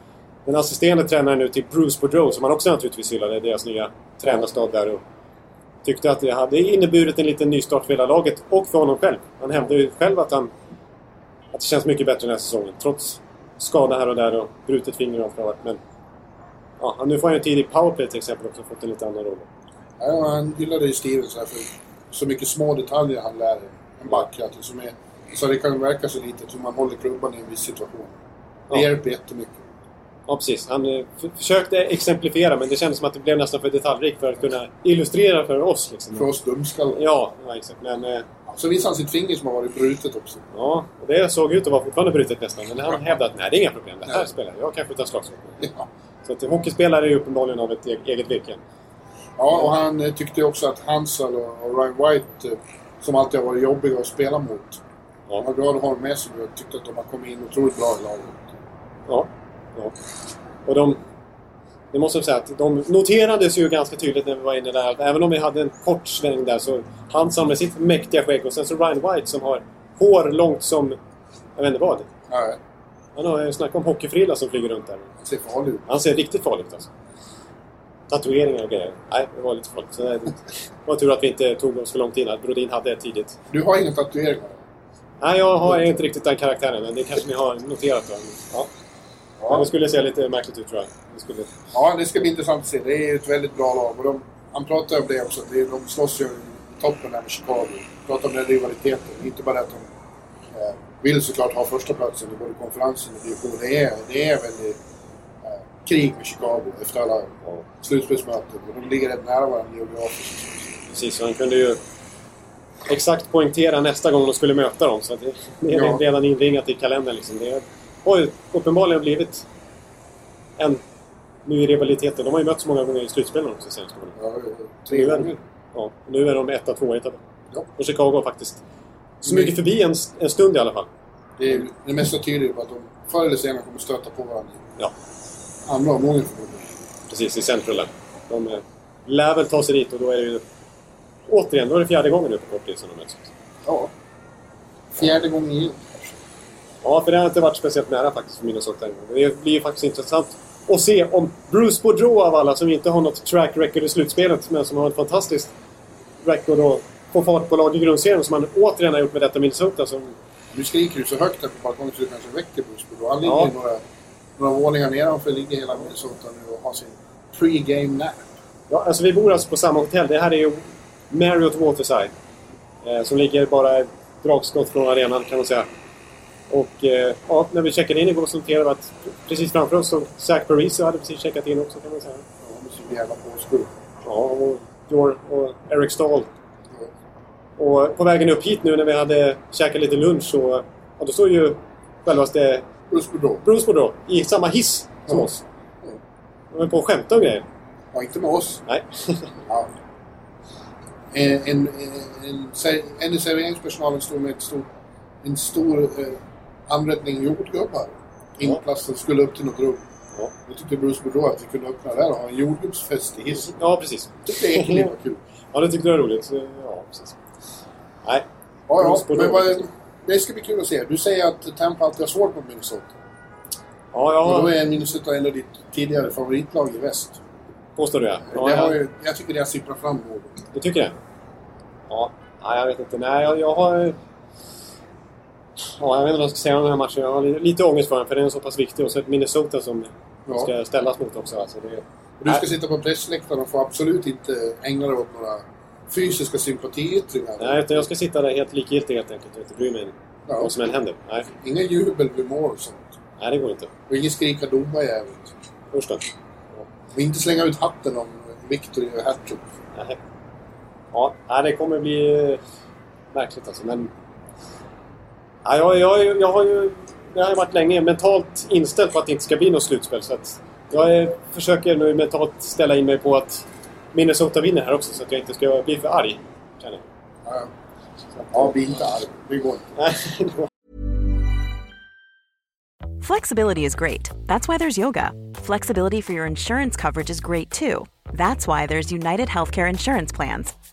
Den assisterande tränaren nu till Bruce Boudreau, som han också naturligtvis hyllade, deras nya tränarstab där. Och tyckte att det hade inneburit en liten nystart för hela laget och för honom själv. Han hävdade ju själv att han att det känns mycket bättre den här säsongen. Trots skada här och där och brutet finger och allt vad. Men ja, nu får han ju tid i powerplay till exempel också. Fått en lite annan roll. Ja, han hyllade ju Stevens här för så mycket små detaljer han lär en back. Som är, så det kan verka så litet hur man håller klubban i en viss situation. Det Ja. hjälper jättemycket. Ja, precis. Han eh, försökte exemplifiera men det kändes som att det blev nästan för detaljrikt för att kunna illustrera för oss. Liksom. För oss dumskallar. Ja, ja, exakt. Men eh, Så visade han sitt finger som har varit brutet också. ja, och det såg ut att vara fortfarande brutet nästan. Men han hävdade att nej, det är inga problem. Det här Nej. spelar jag. Jag kan skjuta slagsmål. Ja. Så att hockeyspelare är uppenbarligen av ett e- eget virke. Ja, och han eh, tyckte också att Hansel och, Ryan White, eh, som alltid har varit jobbiga att spela mot, Ja. var glad att ha dem med sig och tyckte att de har kommit in otroligt bra i laget. Ja. Ja. Och de... Det måste jag säga att de noterades ju ganska tydligt när vi var inne där. Även om vi hade en kort sväng där så Hansson med sitt mäktiga skägg och sen så Ryan White som har hår långt som... Jag vet inte vad. Nej, Han har ju snackat om hockeyfrilla som flyger runt där. han ser farlig ut. Han ser riktigt farligt ut alltså. Tatueringar och grejer. Nej, det var lite farligt. Så det var tur att vi inte tog oss för lång tid. Att Brodin hade det tidigt. Du har inga tatueringar? Nej, jag har inte riktigt den karaktären. Men det kanske ni har noterat då. Ja. Men det skulle se lite märkligt ut tror jag. Det skulle... Ja, det ska bli intressant att se. Det är ett väldigt bra lag. Och de, han pratar om det också. det- De slåss ju toppen där med Chicago. pratar om den rivaliteten. Inte bara att de eh, vill såklart ha första platsen i både konferensen och division. Det är, det är väldigt eh, krig med Chicago efter alla Ja. slutspelsmöten. Och de ligger rätt nära varandra geografiskt. Precis, så han kunde ju exakt poängtera nästa gång de skulle möta dem. Så det, det är Ja. redan inringat i kalendern. Liksom. Det har ju uppenbarligen blivit en ny rivalitet. De har ju mötts många gånger i slutspelen också senaste åren. Ja, tre gånger. Ja, nu är de etta, tvåa i tabellen. Ja. Och Chicago har faktiskt smugit förbi en, en stund i alla fall. Det, är, det mesta tyder ju på att de förr eller senare kommer stöta på varandra. Ja, Andra omgången förmodligen. precis. I centralen. De eh, lär väl ta sig dit och då är det ju... Återigen, då är det fjärde gången nu på kort tid som de möts. Ja. Fjärde gången igen. Ja, för det har inte varit speciellt nära faktiskt för Minnesota. Det blir ju faktiskt intressant att se om Bruce Boudreau av alla, som inte har något track record i slutspelet, men som har ett fantastiskt record och få fart på lag i grundserien, som han återigen har gjort med detta Minnesota. Som, Nu skriker du så högt här på balkongen så du kanske väcker Bruce Boudreau. Han ligger Ja. några, några våningar nedanför, ligger hela Minnesota nu och har sin pre-game nap. ja, alltså vi bor alltså på samma hotell. Det här är ju Marriott Waterside. Eh, som ligger bara dragskott från arenan kan man säga. Och eh, ja, när vi checkade in igår så noterade vi att precis framför oss stod Zach Parise hade precis checkat in också kan man säga. Ja, med sin jävla påskruv. Ja, och Jor och Eric Stahl. Och på vägen upp hit nu när vi hade käkat lite lunch så ja, då står ju självaste Bruce Boudreau. Bruce Boudreau i samma hiss som Ja. oss. De är på och skämtar och grejer. Ja, inte med oss. Nej. Ja. En, en, en, en, en i serveringspersonalen stod med ett stort, en stor eh, anrättning jordgubbar inplastad skulle upp till något rum. Ja. Då tyckte Bruce Boudreau att vi kunde öppna där och ha en jordgubbsfest i hissen. ja, precis. Tyckte Ekeliv var kul. Ja, det tyckte jag var roligt. Så, ja, precis. Nej. Ja, ja, Bruce men vad, det ska bli kul att se. Du säger att Tampa alltid har svårt mot Minnesota. Ja, Och då ja. är Minnesota ändå ditt tidigare favoritlag i väst. Påstår du ja. ja, det ja. ju, jag tycker det har sipprat fram något. Du tycker det? Ja. Nej, jag vet inte. Nej, jag, jag har... Ja, jag vet inte vad jag ska säga om den här matchen. Jag har li- lite ångest för den, för den är så pass viktig. Och så ett Minnesota som Ja. ska ställas mot också. Alltså det, Och du ska sitta på pressläktaren och får absolut inte ägna dig åt några fysiska sympatiyttringar. Nej, utan jag ska sitta där helt likgiltig helt enkelt och inte bry mig Ja. vad som än händer. Nej, Inga jubel vid mål och sånt. nej det går inte. Och ingen skrika domajävel. Usch då. Och inte slänga ut hatten om Victory och hattrick. Nej. Ja, det kommer bli eh, märkligt alltså. Men... Ja, jag, jag, jag har ju... Jag har varit länge mentalt inställd på att det inte ska bli något slutspel. Så att jag är, försöker nu mentalt ställa in mig på att Minnesota vinner här också så att jag inte ska bli för arg. Känner jag. Ja, ja bli inte arg. Det går inte. Flexibility is great. That's why there's yoga. Flexibility for your insurance coverage is great too. That's why there's United Healthcare Insurance Plans.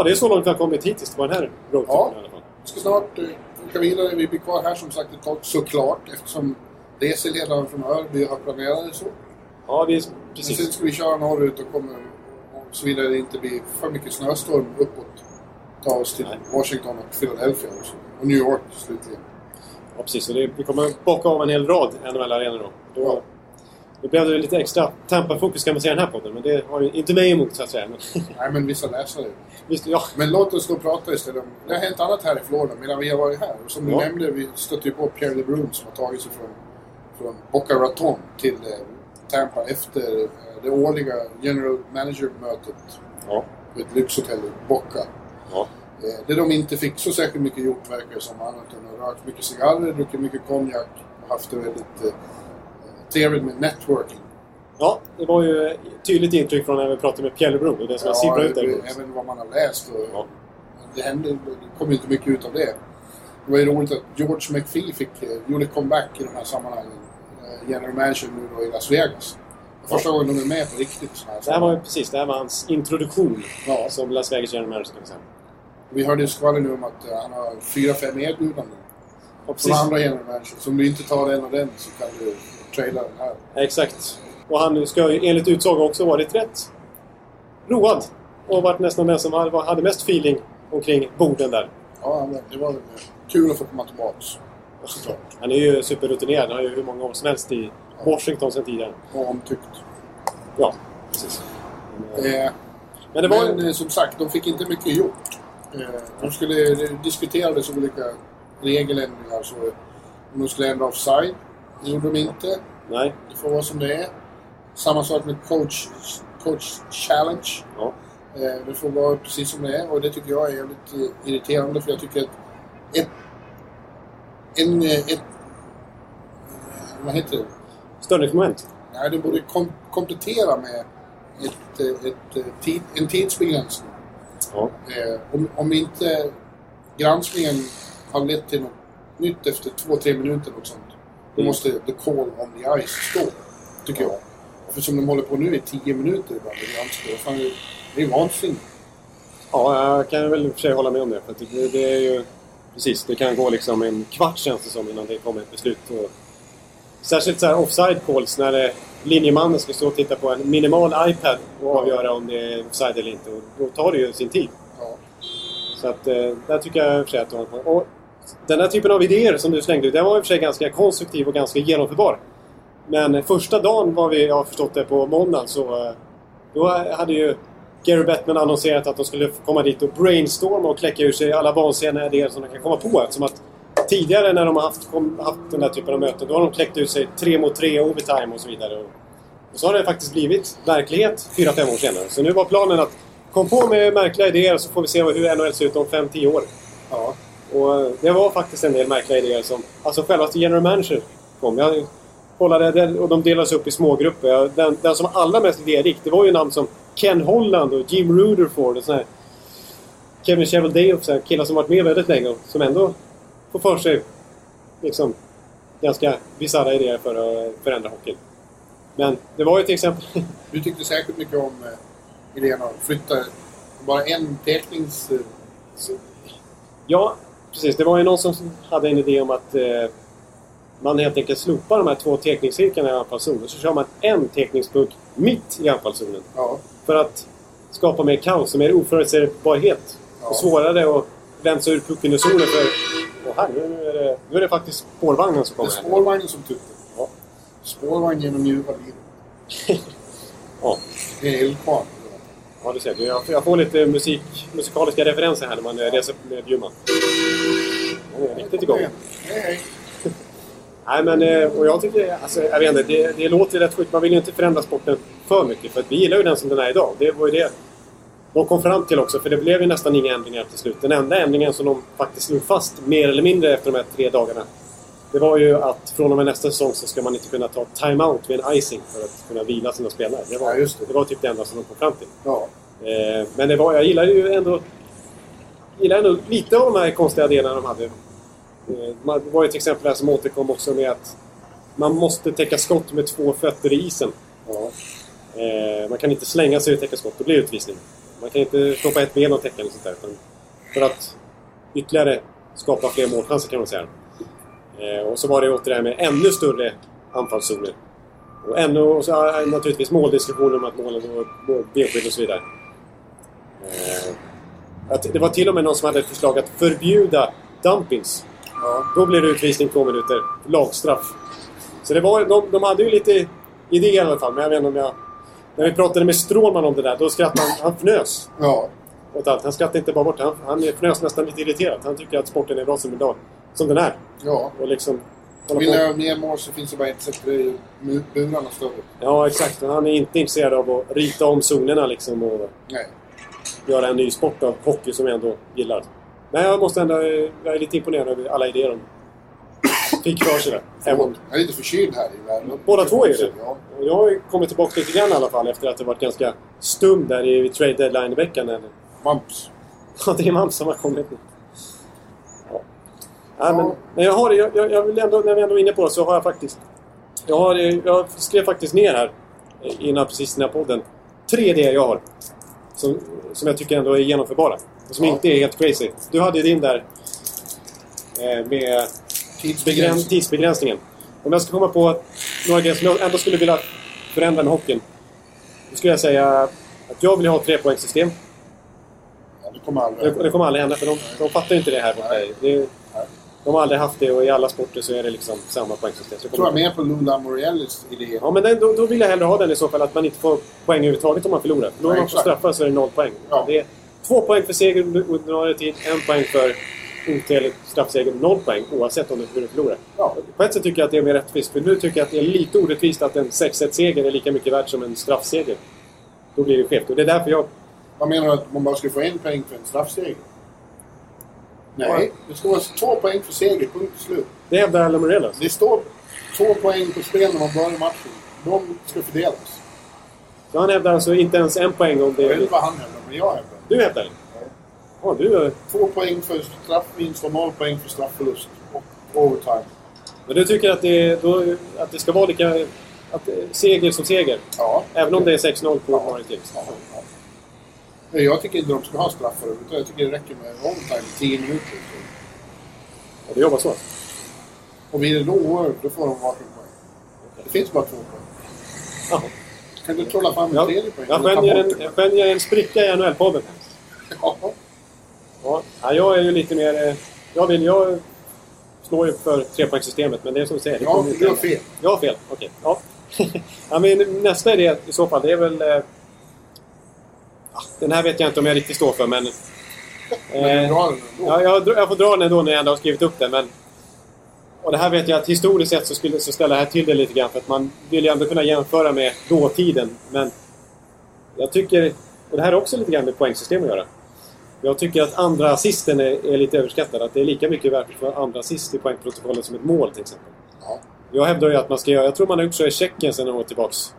ja, det är så långt vi har kommit hittills på den här roadtrippen Ja. i alla fall. Vi ska snart eh, åka vidare. Vi blir kvar här som sagt ett tag såklart eftersom reseledaren från Örby har planerat det så. Ja, vi... Men sen Precis. ska vi köra norrut och kommer såvida det inte blir för mycket snöstorm uppåt. Ta oss till Nej. Washington och Philadelphia också. Och New York slutligen. Ja, precis. Så det, vi kommer bocka av en hel rad NHL-arenor då. Då, Ja. Då blev det lite extra Tampa-fokus kan man säga i den här podden. Men det har ju inte mig emot så att säga. Men, Nej, men vissa läsare. visst, ja. Men låt oss då prata istället om... Det har hänt annat här i Florida medan vi har varit här. Som du Ja. nämnde, vi stötte ju på Pierre LeBrun som har tagit sig från, från Boca Raton till eh, Tampa efter eh, det årliga General Manager-mötet Ja. på ett lyxhotell i Boca. ja. Eh, där de inte fick så särskilt mycket gjort verkar det som annat än att rökt mycket cigarrer, druckit mycket konjak och haft det väldigt trevligt med networking. Ja, det var ju ett tydligt intryck från när vi pratade med LeBrun. Det som jag sipprar ut där. även vad man har läst. Och, Ja. Det hände, det kom inte mycket ut av det. Det var ju roligt att George McPhee fick, eh, gjorde comeback i de här sammanhangen. Eh, General manager nu då i Las Vegas. Första gången de är med på riktigt. Så här. Det här var ju precis, det här var hans introduktion Ja. som Las Vegas general manager kan vi säga. Vi hörde ju skvaller nu om att eh, han har fyra, fem erbjudanden. Och Från andra general managers. Så om du inte tar en av den så kan du traila den här. exakt. Och han ska enligt utsago också varit rätt road. Och varit nästan den som hade, mest feeling omkring borden där. Ja, det var kul att få komma tillbaks. Såklart. Han är ju superrutinerad. Han har ju hur många år som helst i Washington sedan tidigare. Och omtyckt. Ja, precis. Men, eh, Eh, Men det var Men eh, som sagt, de fick inte mycket gjort. Eh, de skulle det diskuterades olika regeländringar. Så de skulle ändra offside. Det gjorde de inte. Nej. Det får vara som det är. Samma sak med coach, coach challenge. Ja. Eh, det får vara precis som det är. Och det tycker jag är jävligt eh, irriterande. För jag tycker att ett... En... eh, Ett, vad heter det? Störningsmoment. Nej, det borde kom, komplettera med ett, ett, tid, en tidsbegränsning. Ja. Om, om inte granskningen har lett till något nytt efter två, tre minuter och sånt. Då måste the call on the ice stå. Tycker jag. För som de håller på nu i tio minuter ibland det är ju vansinnigt. Ja, jag kan väl i och för sig hålla med om det. För det, det är ju... precis. Det kan gå liksom en kvart känns det som innan det kommer ett beslut. Och, särskilt så här offside calls när eh, linjemannen ska stå och titta på en minimal iPad och avgöra om det är offside eller inte. Och då tar det ju sin tid. Ja. Så att eh, där tycker jag i och för sig att de och den där typen av idéer som du slängde ut, den var i och för sig ganska konstruktiv och ganska genomförbar. Men eh, första dagen var vi, jag har förstått det, på måndagen så... Eh, då hade ju Gary Bettman annonserat att de skulle komma dit och brainstorma och kläcka ur sig alla vansinniga idéer som de kan komma på. Eftersom att tidigare när de har haft, kom, haft den där typen av möten, då har de kläckt ur sig tre mot tre overtime och så vidare. Och, och så har det faktiskt blivit verklighet fyra fem år senare. Så nu var planen att kom på med märkliga idéer så får vi se hur NHL ser ut om fem tio år. Och eh, det var faktiskt en del märkliga idéer som... Alltså självaste general manager kom. Jag kollade och de delades upp i smågrupper. Den, den som allra mest idérik, det var ju namn som Ken Holland och Jim Rutherford och sån här Kevin Cheveldayoff, så här killar som varit med väldigt länge och som ändå får för sig liksom ganska bisarra idéer för att förändra hockeyn. Men det var ju till exempel... Du tyckte säkert mycket om eh, idén att flytta bara en tecknings... Ja, precis. Det var ju någon som hade en idé om att eh, man helt enkelt slopar de här två teckningscirklarna i anfallszonen. Så kör man en teckningspuck mitt i anfallszonen. ja. För att skapa mer kaos och mer oförutsägbarhet. Ja. Och svårare att vänsa ur pucken ur zonen för... Åh, här, nu, är det, nu är det faktiskt spårvagnen som Det är kommer. spårvagnen som tutar. Ja. Spårvagn genom livet. Ja. Det är eldkvarn. Ja, du ser. Jag, jag får lite musik, musikaliska referenser här när man eh, reser med Bjurman. Han är riktigt igång. Hej, hej. Nej, men eh, och jag tycker, alltså, jag vet inte, det, det låter ju rätt sjukt. Man vill ju inte förändra sporten för mycket. För att vi gillar ju den som den är idag. Det var ju det de kom fram till också. För det blev ju nästan inga ändringar till slut. Den enda ändringen som de faktiskt slog fast, mer eller mindre efter de här tre dagarna. Det var ju att från och med nästa säsong så ska man inte kunna ta time-out vid en icing för att kunna vila sina spelare. Det var, Ja, just det. det var typ det enda som de kom fram till. Ja. Eh, men det var, jag gillar ju ändå, gillar ändå lite av de här konstiga delarna de hade. Eh, det var ju till exempel det här som återkom också med att man måste täcka skott med två fötter i isen. ja. Eh, man kan inte slänga sig och täcka skott, det blir utvisning. Man kan inte stoppa ett ben och täcka eller sånt där. Utan för att ytterligare skapa fler målchanser kan man säga. Eh, och så var det åter det här med ännu större anfallszoner. Och, ännu, och så naturligtvis måldiskussioner om att målen och benskydd och så vidare. Eh, att det var till och med någon som hade ett förslag att förbjuda dumpings. ja. Då blir det utvisning två minuter. Lagstraff. Så det var, de, de hade ju lite idéer i alla fall. Men jag vet inte om jag... När vi pratade med Strålman om det där, då skrattade han. Han fnös ja. åt allt. Han skrattade inte bara bort Han, han fnös nästan lite irriterat. Han tycker att sporten är bra som, idag, som den är. ja. Och liksom... Vill jag ha mer mål så finns det bara ett sätt. Ju mu- burarna större. Ja, exakt. Han är inte intresserad av att rita om zonerna liksom och Nej. göra en ny sport av hockey som jag ändå gillar. Men jag måste ändå... Jag är lite imponerad över alla idéer de fick för sig där. Jag är lite förkyld här i världen. Båda två är det. Ja. Jag har kommit tillbaka lite grann i alla fall efter att det varit ganska stum där i trade deadline-veckan. eller- Mumps. Ja, det är man som har kommit. Ja, men, men jag har jag, jag jag vill ändå, när vi ändå är inne på det så har jag faktiskt... Jag, har, jag skrev faktiskt ner här innan precis den här podden. Tre idéer jag har. Som, som jag tycker ändå är genomförbara. Och som Ja. inte är helt crazy. Du hade ju din där eh, med begräns, Tidsbegränsning. tidsbegränsningen. Om jag ska komma på några grejer som jag ändå skulle vilja förändra med hockeyn. Då skulle jag säga att jag vill ha trepoängssystem. Ja, det kommer aldrig Det, det kommer aldrig hända för de, de fattar ju inte det här borta. Det. De har aldrig haft det och i alla sporter så är det liksom samma poängsystem. Så Jag tror jag mer på Lula Morellis idé. Ja, men den, då, då vill jag hellre ha den i så fall att man inte får poäng överhuvudtaget om man förlorar. Om man får exakt. straffar så är det noll poäng. Ja. Det är två poäng för seger under ordinarie tid, en poäng för otillräcklig straffseger, noll poäng oavsett om du förlorar. Ja. På ett sätt tycker jag att det är mer rättvist. För nu tycker jag att det är lite orättvist att en 6-1-seger är lika mycket värt som en straffseger. Då blir det skevt. Och det är därför jag... Vad menar du att man bara skulle få en poäng för en straffseger? Nej, det ska vara två poäng för seger, punkt slut. Det hävdar Alan Morellas. Det står två poäng på spel när man börjar matchen. De ska fördelas. Så han hävdar alltså inte ens en poäng om det Jag vet inte vad han hävdar, men jag hävdar. Du hävdar det? Ja, du... är- Två poäng för straffvinst och noll poäng för straffförlust. Och overtime. Men du tycker att det, då, att det ska vara lika... Att, seger som seger? Ja. Även om det är 6-0 på Ja. ordinarie tid? Ja, Jag tycker inte de ska ha straffar utan jag tycker det räcker med overtime i 10 minuter. Och det jobbar så? Och blir det då oavgjort, då får de varsin poäng. Det finns bara två poäng. Jaha. Kan du trolla fram en Ja, tredje poäng? jag skönjer en, jag skönjer en spricka i NHL-podden. Ja. Ja, ja, jag är ju lite mer... eh, Jag vill... Jag slår ju för trepoängssystemet, men det är som du säger. Ja, du har fel. Jag har fel, okej. Ja. ja, men nästa idé i så fall, det är väl... Den här vet jag inte om jag riktigt står för, men... Eh, ja, jag, jag får dra den ändå när jag ändå har skrivit upp den, men... Och det här vet jag att historiskt sett så, skulle, så ställer det här till det lite grann, för att man vill ju ändå kunna jämföra med dåtiden, men... Jag tycker... Och det här har också lite grann med poängsystem att göra. Jag tycker att andra assisten är, är lite överskattad. Att det är lika mycket värt för andra assist i poängprotokollet som ett mål till exempel. Ja. Jag hävdar ju att man ska göra... Jag tror man har gjort så i Tjeckien sedan några år tillbaks.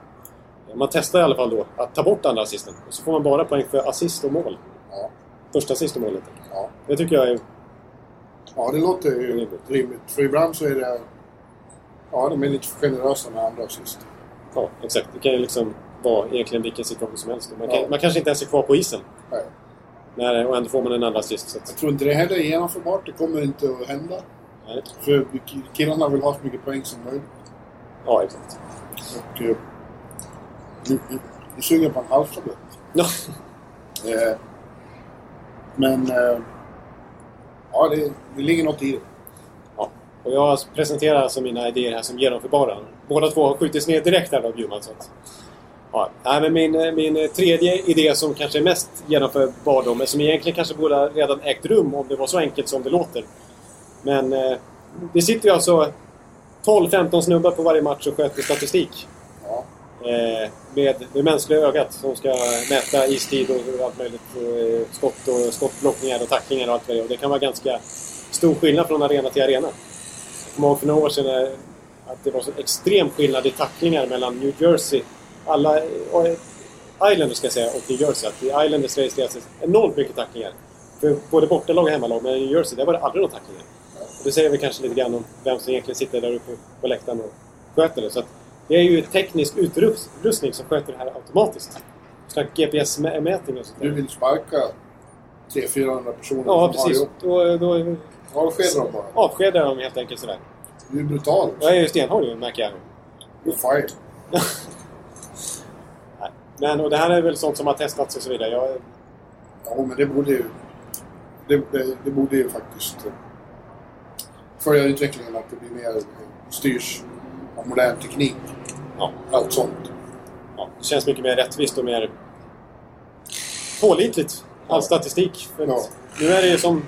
Man testar i alla fall då att ta bort andra assisten. Och så får man bara poäng för assist och mål. Ja. Första assist och målet. Ja. Det tycker jag är... ja, det låter ju Rimligt. rimligt. För ibland så är det... Ja, de är lite generösa med andra assist. Ja, exakt. Det kan ju liksom vara egentligen vilken situation som helst. Man, kan, Ja. man kanske inte ens är kvar på isen. Nej. När, och ändå får man en andra assist. Så att, Jag tror inte det heller är genomförbart. Det kommer inte att hända. nej. För killarna vill ha så mycket poäng som möjligt. Ja, exakt. Och... eh, Nu, nu suger jag på en halstablett. Ja. Eh, men... Eh, ja, det, det ligger något i det. Ja. Och jag presenterar alltså mina idéer här som genomförbara. Båda två har skjutits ner direkt här av Bjurman. Så att, ja. Nej, men min, min tredje idé som kanske är mest genomförbar då, men som egentligen kanske borde ha redan ägt rum om det var så enkelt som det låter. Men eh, det sitter ju alltså 12-15 snubbar på varje match och sköter statistik. Eh, med det mänskliga ögat som ska mäta istid och allt möjligt. Eh, skott och skottblockningar och tacklingar och allt vad det är. Och det kan vara ganska stor skillnad från arena till arena. Jag kommer ihåg för några år sedan eh, att det var så extrem skillnad i tacklingar mellan New Jersey, alla Islanders ska jag säga, och New Jersey. Att i Islanders registreras enormt mycket tacklingar. För både bortalag och hemmalag. Men i New Jersey, där var det aldrig några tacklingar. Och det säger väl kanske lite grann om vem som egentligen sitter där uppe på läktaren och sköter det. Så att det är ju teknisk utrustning som sköter det här automatiskt. GPS-mätning och sånt Du där. vill sparka 300-400 personer Ja, precis. Då, då Avskeda dem bara. avskedar de helt enkelt sådär. Du är brutal. Jag är ju stenhård ju, märker jag. Du är fire. Nej. Men och det här är väl sånt som har testats och så vidare. Jag, Ja, men det borde ju... Det, det, det borde ju faktiskt eh, följa utvecklingen att det blir mer styrs av modern teknik. Ja, Allt sånt. ja, det känns mycket mer rättvist och mer pålitligt. All Ja. statistik. Ja. Nu är det ju som...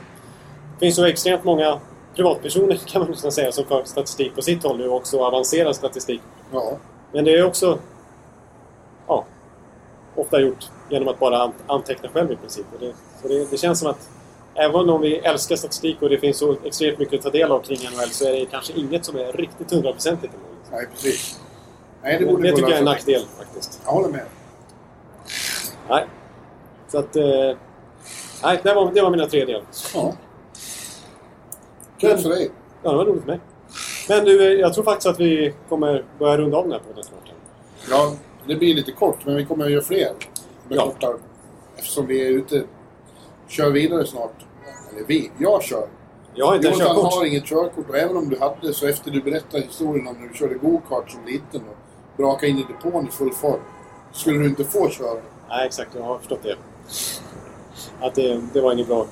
Det finns så extremt många privatpersoner kan man nästan säga som för statistik på sitt håll nu och också avancerad statistik. Ja. Men det är också ja, ofta gjort genom att bara an- anteckna själv i princip. Och det, så det, det känns som att även om vi älskar statistik och det finns så extremt mycket att ta del av kring NHL så är det kanske inget som är riktigt hundraprocentigt. Nej, precis. Nej, det borde det tycker jag är en nackdel faktiskt. Jag håller med. Nej. Så att... Eh, nej, det var, det var mina tre delar. Ja. Kul för dig. Ja, det var roligt med. Men du, eh, jag tror faktiskt att vi kommer börja runda av den här podden snart. Ja, det blir lite kort, men vi kommer att göra fler. Med Ja. korta, eftersom vi är ute. Kör vidare snart. Eller vi, jag kör. Jag har inte Jonathan körkort. har inget körkort och även om du hade så efter du berättade historien om när du körde go-kart som liten och brakade in i depån i full fart. Skulle du inte få köra. Nej, exakt. Jag har förstått det. Att det, det var inget bra,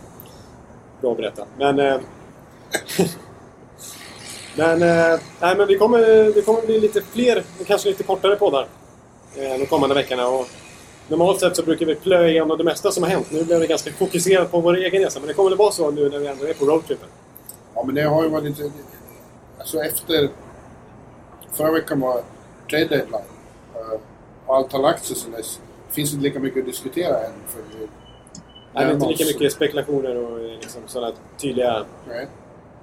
bra att berätta. Men... Eh, men, eh, nej, men vi kommer, det kommer bli lite fler, kanske lite kortare poddar eh, de kommande veckorna. Och normalt sett så brukar vi plöja igenom det mesta som har hänt. Nu blev det ganska fokuserat på vår egen resa, men det kommer det vara så nu när vi ändå är på roadtrippen. Ja, men det har ju varit lite... Alltså efter... Förra veckan var trade deadline. Eh, Och allt har lagt sig sen dess. Det finns inte lika mycket att diskutera än. För vi Nej, det är inte lika mycket spekulationer och eh, liksom sådana tydliga Nej.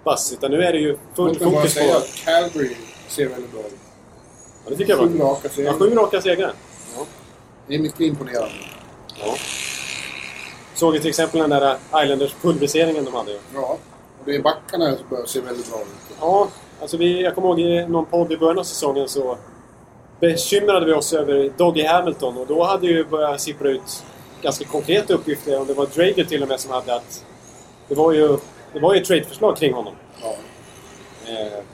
pass. Utan nu är det ju full Låt mig bara fokus på... säga att Calgary ser väldigt bra ut. Ja, det tycker jag Sju var. raka Ja, segrar. sju raka segrar. Ja. Det är mycket imponerande. Ja. Såg ju till exempel den där Islanders pulveriseringen de hade. Ja. Och det är backarna som börjar se väldigt bra ut. Ja, alltså vi, jag kommer ihåg i någon podd i början av säsongen så bekymrade vi oss över Doggy Hamilton och då hade ju börjat sippra ut ganska konkreta uppgifter. Och det var Drager till och med som hade att det var ju, det var ju ett tradeförslag kring honom. Ja. Eh,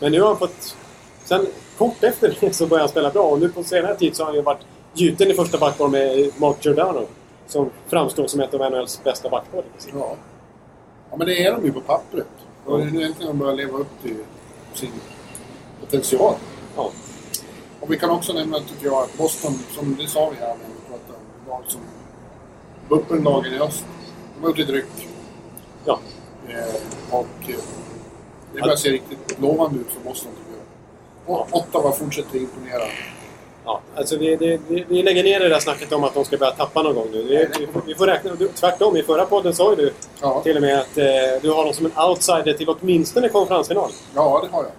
men nu har han fått... Sen kort efter det så började han spela bra och nu på senare tid så har han ju varit gjuten i första backpar med Mark Giordano. Som framstår som ett av NHLs bästa backpar. Ja. ja, men det är de ju på pappret. Och det är nu äntligen de börjar leva upp till sin potential. Ja. Och vi kan också nämna, tycker jag, att Boston, som det sa vi här när vi pratade om lag som buppenlagen i öst, de har gjort ett ryck. Ja. Eh, och eh, det börjar se riktigt lovande ut för Boston, tycker jag. Och Ottawa fortsätter imponera. Ja, alltså vi, det, vi, vi lägger ner det där snacket om att de ska börja tappa någon gång nu. Vi, vi, vi får räkna... du- Tvärtom, i förra podden sa ju du Ja, till och med att eh, du har dem som en outsider till åtminstone konferensfinal. ja det har jag.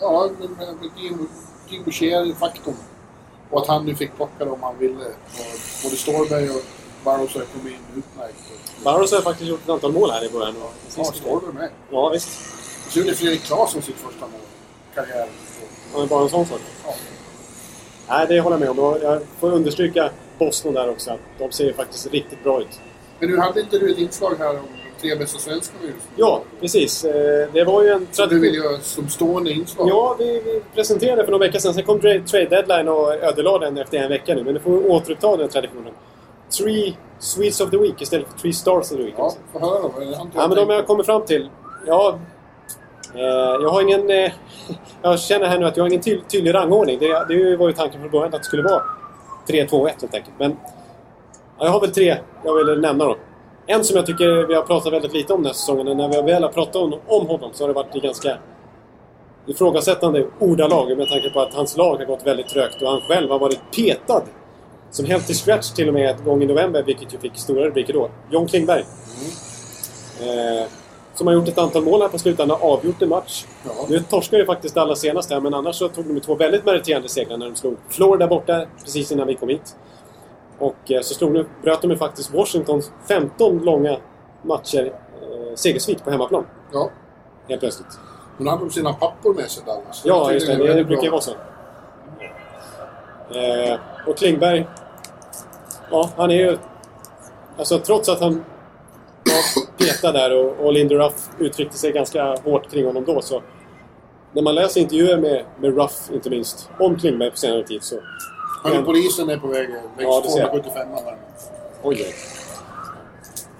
Ja, men med, Boucher-faktorn. Och att han nu fick plocka dem han ville. Och både Ståhlberg och Barros har kommit in utmärkt. Barros har faktiskt gjort ett antal mål här i början. Ja, Ståhlberg med. Ja, visst. Så gjorde Fredrik Claesson sitt första mål i karriären. Ja, bara en sån sak. Ja. Nej, det håller jag med om. Jag får understryka Boston där också. De ser ju faktiskt riktigt bra ut. Men du hade inte du ett inslag här om nu? Ja, precis. Eh, Det var ju en Som du vill göra som stående inslag? Ja, vi, vi presenterade för några veckor sedan. Sen kom trade deadline och ödelade den efter en vecka nu. Men nu får vi återuppta den traditionen. Three Swedes of the Week istället för Three Stars of the Week. Ja, få höra då. Ja, men de jag kommer fram till. Ja, eh, jag har ingen... Eh, jag känner här nu att jag har ingen ty tydlig rangordning. Det, det var ju tanken från början att det skulle vara 3, 2, 1 helt enkelt. Men ja, jag har väl tre jag vill nämna då. En som jag tycker vi har pratat väldigt lite om den här säsongen. och När vi väl har pratat om, om honom så har det varit i ganska ifrågasättande ordalag med tanke på att hans lag har gått väldigt trögt och han själv har varit petad. Som helt till scratch till och med ett gång i november, vilket ju fick stora rubriker då. John Klingberg. Eh, som har gjort ett antal mål här på slutet. Har avgjort en match. Ja. Nu torskade ju faktiskt alla senast här, men annars så tog de två väldigt meriterande segrar när de slog Florida borta precis innan vi kom hit. Och eh, så slog de, bröt de ju faktiskt Washingtons 15 långa matcher eh, segersvit på hemmaplan. Ja. Helt plötsligt. Men hade de sina pappor med sig Dallas? Ja, just det. Det väldigt brukar ju vara så. Eh, och Klingberg... Ja, han är ju... Alltså trots att han var petad där och, och Lindy Ruff uttryckte sig ganska hårt kring honom då så... När man läser intervjuer med, med Ruff, inte minst, om Klingberg på senare tid så... Men polisen är på väg längs Ja, det ser jag. 275 där. Oj.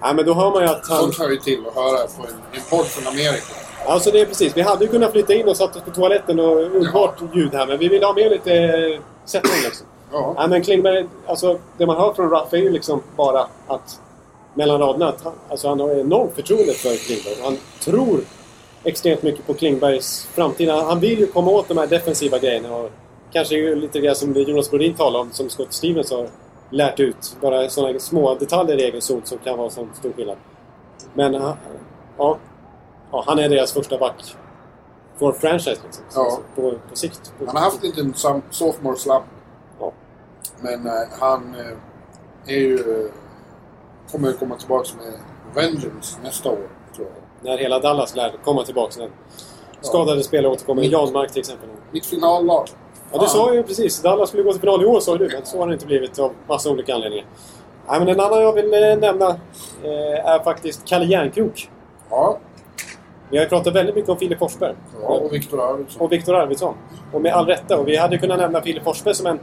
Nej, men då hör man ju att han... Sånt hör ju till att höra på en import från Amerika. Alltså det är precis. Vi hade ju kunnat flytta in och satt oss på toaletten och underbart ljud här, men vi ville ha med lite eh, sättning liksom. Ja. Nej men Klingberg, alltså det man hör från Ruff är ju liksom bara att mellan raderna att han, alltså, han har enormt förtroende för Klingberg. Han tror extremt mycket på Klingbergs framtid. Han, han vill ju komma åt de här defensiva grejerna och kanske ju lite grann som Jonas Brodin talade om, som Scott Stevens har lärt ut. Bara sådana små detaljer i egen zon som kan vara sån stor skillnad. Men han- ja, ja, han är deras första back. For franchise liksom. Ja. så På, på sikt. På, Han har haft en liten sam- sophomore slump. Ja. Men eh, han eh, är ju... Eh, kommer komma tillbaka med vengeance nästa år, tror jag. När hela Dallas lär komma tillbaka. När skadade spelare återkommer. Jan Mark till exempel. Mitt finallag. Ja, du sa ju precis. Dallas skulle gå till final i år sa du, men så har det inte blivit av massa olika anledningar. Nej, men en annan jag vill eh, nämna eh, är faktiskt Kalle Järnkrok. Ja, Vi har ju pratat väldigt mycket om Filip Forsberg. ja och Viktor Arvidsson. och Viktor Arvidsson. Och med all rätta. Och vi hade kunnat nämna Filip Forsberg som en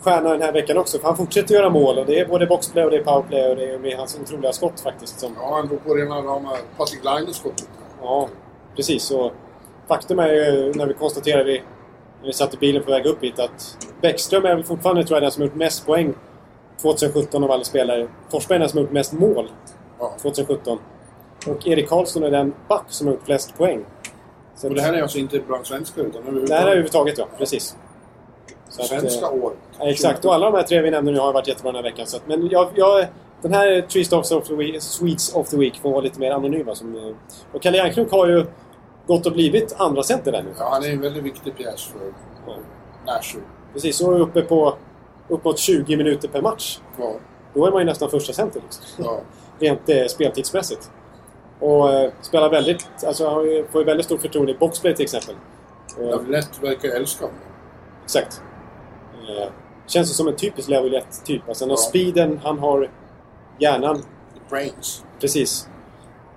stjärna den här veckan också. För han fortsätter göra mål. Och det är både boxplay och det är powerplay och det är med hans otroliga skott faktiskt. Som, Ja, han går på rena rama Patrik Laine-skottet. ja, precis. Och faktum är ju när vi konstaterade vi, när vi satt i bilen på väg upp hit att Bäckström är väl fortfarande tror jag den som gjort mest poäng 2017 av alla spelare. Forsberg är den som gjort mest mål Ja. 2017. Och Erik Karlsson är den back som har gjort flest poäng. Så Och det här är alltså inte bland svenskar utan det här är överhuvudtaget, ja. Precis. Så att, eh, Svenska året. Ja, exakt, och alla de här tre vi nämnde nu har varit jättebra den här veckan. Så att, men jag, jag, den här Three Stars of the Week, Sweets of the Week får vara lite mer anonyma. Som, eh, och Kalle Järnkrok har ju gått och blivit andra center nu. Ja, han är en väldigt viktig pjäs för Ja. Nashville. Precis, är uppe på uppåt 20 minuter per match. Ja, Då är man ju nästan första center liksom. ja. Rent eh, speltidsmässigt. Och eh, spelar väldigt, alltså får ju väldigt stort förtroende i boxplay till exempel. Och, Lavillette verkar älska honom. Exakt. Eh, känns som en typisk level 1-typ. Alltså han har Ja. speeden, han har hjärnan. Brains. Precis.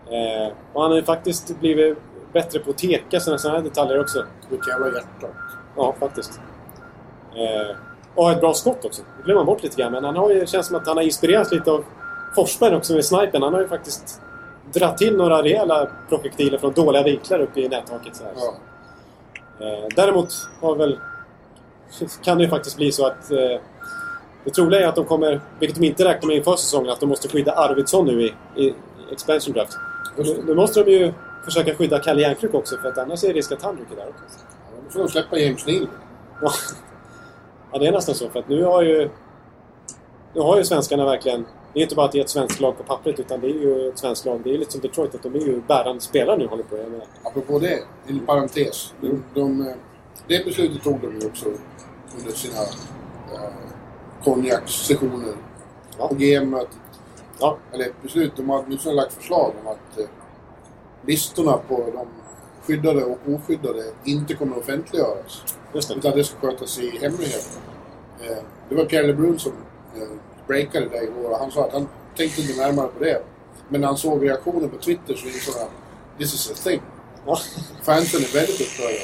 Eh, och han har ju faktiskt blivit bättre på att teka sådana, här detaljer också. Vilket jävla hjärta. Ja, faktiskt. Eh, och ett bra skott också. Det glömmer man bort lite grann. Men han har ju, känns som att han har inspirerats lite av Forsberg också med snipen. Han har ju faktiskt dratt till några rejäla projektiler från dåliga vinklar uppe i nättaket. Så här. Ja. Eh, däremot har väl, kan det ju faktiskt bli så att eh, det troliga är att de kommer, vilket de inte räknar med inför säsongen, att de måste skydda Arvidsson nu i, i expansion draft. Nu, nu måste de ju försöka skydda Kalle Järnkrok också för att annars är det risk att han ryker där också. Då får de släppa James Neal. Ja. ja, det är nästan så. För att nu har ju... Nu har ju svenskarna verkligen... Det är inte bara att det är ett svenskt lag på pappret utan det är ju ett svenskt lag. Det är lite som Detroit att de är ju bärande spelare nu håller på. Menar. Apropå det, en parentes. De, de, eh, det beslutet tog de ju också under sina eh, konjakssessioner Ja. på GM-mötet. Ja, Eller ett beslut. De har åtminstone lagt förslag om att eh, listorna på de skyddade och oskyddade inte kommer att offentliggöras. just det. Utan det ska skötas i hemlighet. Eh, det var Pierre LeBrun som eh, breakade det igår och han sa att han tänkte inte närmare på det. Men när han såg reaktionen på Twitter så insåg han this is a thing. Fansen är väldigt upprörda.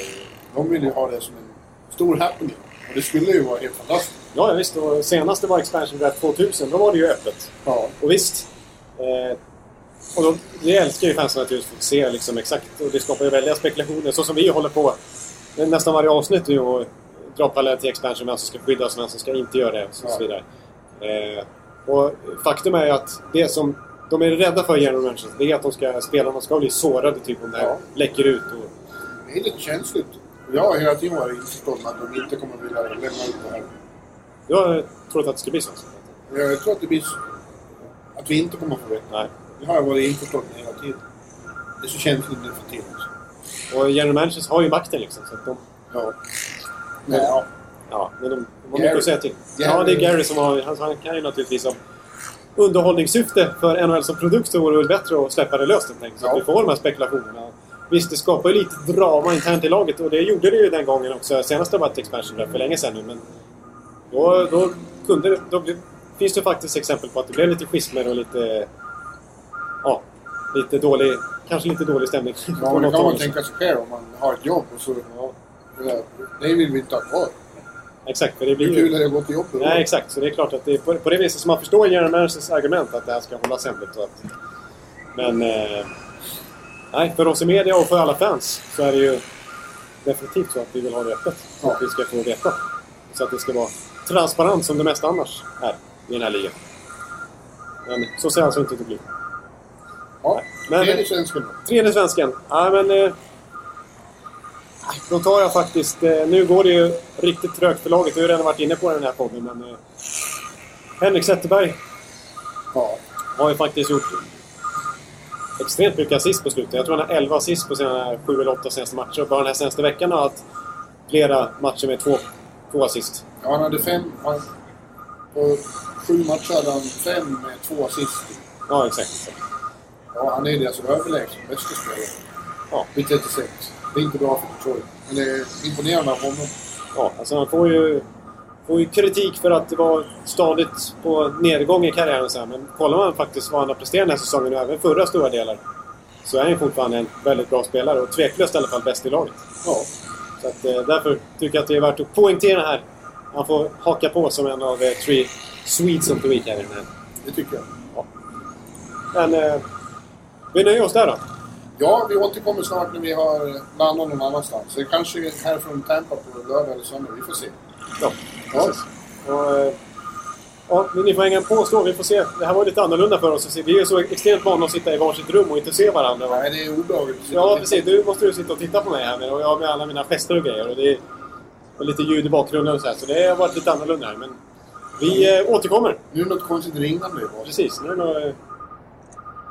De vill ju ha det som en stor happening. Och det skulle ju vara helt fantastiskt. Ja, ja, visst. Och senast det var Expansion Draft 2000, då var det ju öppet. Ja. Och visst. Eh, och då, det älskar ju fansen att få se liksom exakt. Och det skapar ju väldiga spekulationer. Så som vi håller på nästan varje avsnitt nu och drar paralleller till Expansion. Vem som ska skyddas och vem som ska inte göra det. Och så, Ja. så vidare. Eh, och faktum är ju att det som de är rädda för general managers, det är att de ska, spelarna ska bli sårade typ om det här Ja. läcker ut. Och, Det är lite känsligt. Jag har hela tiden varit införstådd med att de inte kommer vilja lämna ut det här. jag tror att det ska bli så. Jag tror att det blir så. Att vi inte kommer att få. Nej. Det har jag varit införstådd med hela tiden. Det är så känsligt nu för tiden. Och general managers har ju makten liksom. Så att de, Ja. Nej, ja. Ja, men de, de har Gary. mycket att säga till. Ja, det är Gary som har... Han, han kan ju naturligtvis av underhållningssyfte för NHL som produkt så vore det väl bättre att släppa det löst helt. Så att Ja. vi får de här spekulationerna. Visst, det skapar ju lite drama internt i laget och det gjorde det ju den gången också. Senast det var ett expansion där för länge sedan nu, men... Då, då kunde det... Då finns det faktiskt exempel på att det blev lite schismer och lite... Ja, lite dålig... Kanske lite dålig stämning. Ja, men det kan man tänka sig själv om man har ett jobb och så... Ja, det vill vi inte ha kvar. exakt, för det blir Hur ju... kul är det att gå till jobbet? Nej, exakt. Så det är klart att det är på, på det viset som man förstår general managers argument att det här ska hållas hemligt. Och att, men... Eh, nej, för oss i media och för alla fans så är det ju definitivt så att vi vill ha det öppet. Så att vi ska få veta. Så att det ska vara transparent som det mesta annars är i den här ligan. Men så ser alltså inte ut att bli. Ja, Men- tredje svensken då. Tredje svensken. Ja, men... Eh, då tar jag faktiskt... Eh, nu går det ju riktigt trögt för laget. Vi har redan varit inne på den här podden, men... Eh, Henrik Zetterberg Ja. har ju faktiskt gjort extremt mycket assist på slutet. Jag tror han har 11 assist på sina 7 eller 8 senaste matcher. Och bara den här senaste veckan har haft flera matcher med två, två assist. ja, han hade fem... Han, på sju matcher hade han fem med två assist. Ja, exakt. exakt. Ja, han är deras överlägset bästa spelare. Ja. Vid 36. Det är inte bra för Detroit. Men det är imponerande av honom. Ja, alltså han får ju, får ju kritik för att det var stadigt på nedgång i karriären. här. Men kollar man faktiskt vad han har presterat den här säsongen och även förra stora delar så är han fortfarande en väldigt bra spelare och tveklöst i alla fall bäst i laget. Ja. Så att, eh, därför tycker jag att det är värt att poängtera här. Han får haka på som en av eh, tre Swedes of the Week här i den här. Det tycker jag. Men eh, vi nöjer oss där då. Ja, vi återkommer snart när vi har landat någon annanstans. Så det kanske är här från Tampa på lördag eller söndag. Vi får se. Ja, Ja. precis. Och, eh, ja, men ni får hänga på och stå. Vi får se. Det här var lite annorlunda för oss. Vi är ju så extremt vana att sitta i varsitt rum och inte se varandra. Nej, det är obehagligt. Ja, precis. Nu måste du sitta och titta på mig här och jag med alla mina gester och grejer. Och det är och lite ljud i bakgrunden och så här. Så det har varit lite annorlunda här. Men vi eh, återkommer. Nu är det något konstigt ringande i. Precis. Nu är det nog...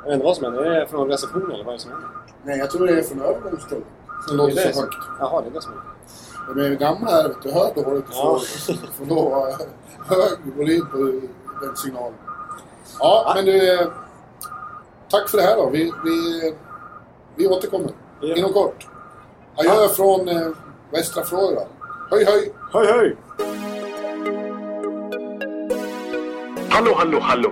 Jag vet inte vad som händer. Är det från receptionen eller vad är det som händer? Nej, jag tror det är från övergångsstället. Som låter Det är det så högt. Jaha, det är det som händer. De är gamla här, vet du. Hör dåligt. Ja. Ja. Får då hög volym på den signalen. Ja, men du... eh, Tack för det här då. Vi, vi, vi återkommer Ja. inom kort. Adjö från eh, västra Florida. Höj, höj! Höj, höj! Hallå, hallå, hallå.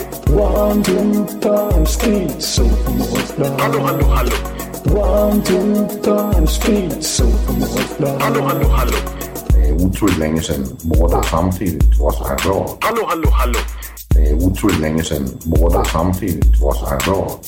One, two, three, speed, so Hallå, hallå, hallå. One, two, three, speed, so Hallå, hallå, hallå. Det är otroligt länge sedan båda samtidigt var så här bra. Hallå, hallå, hallå. Det är otroligt länge sedan båda samtidigt var så här bra.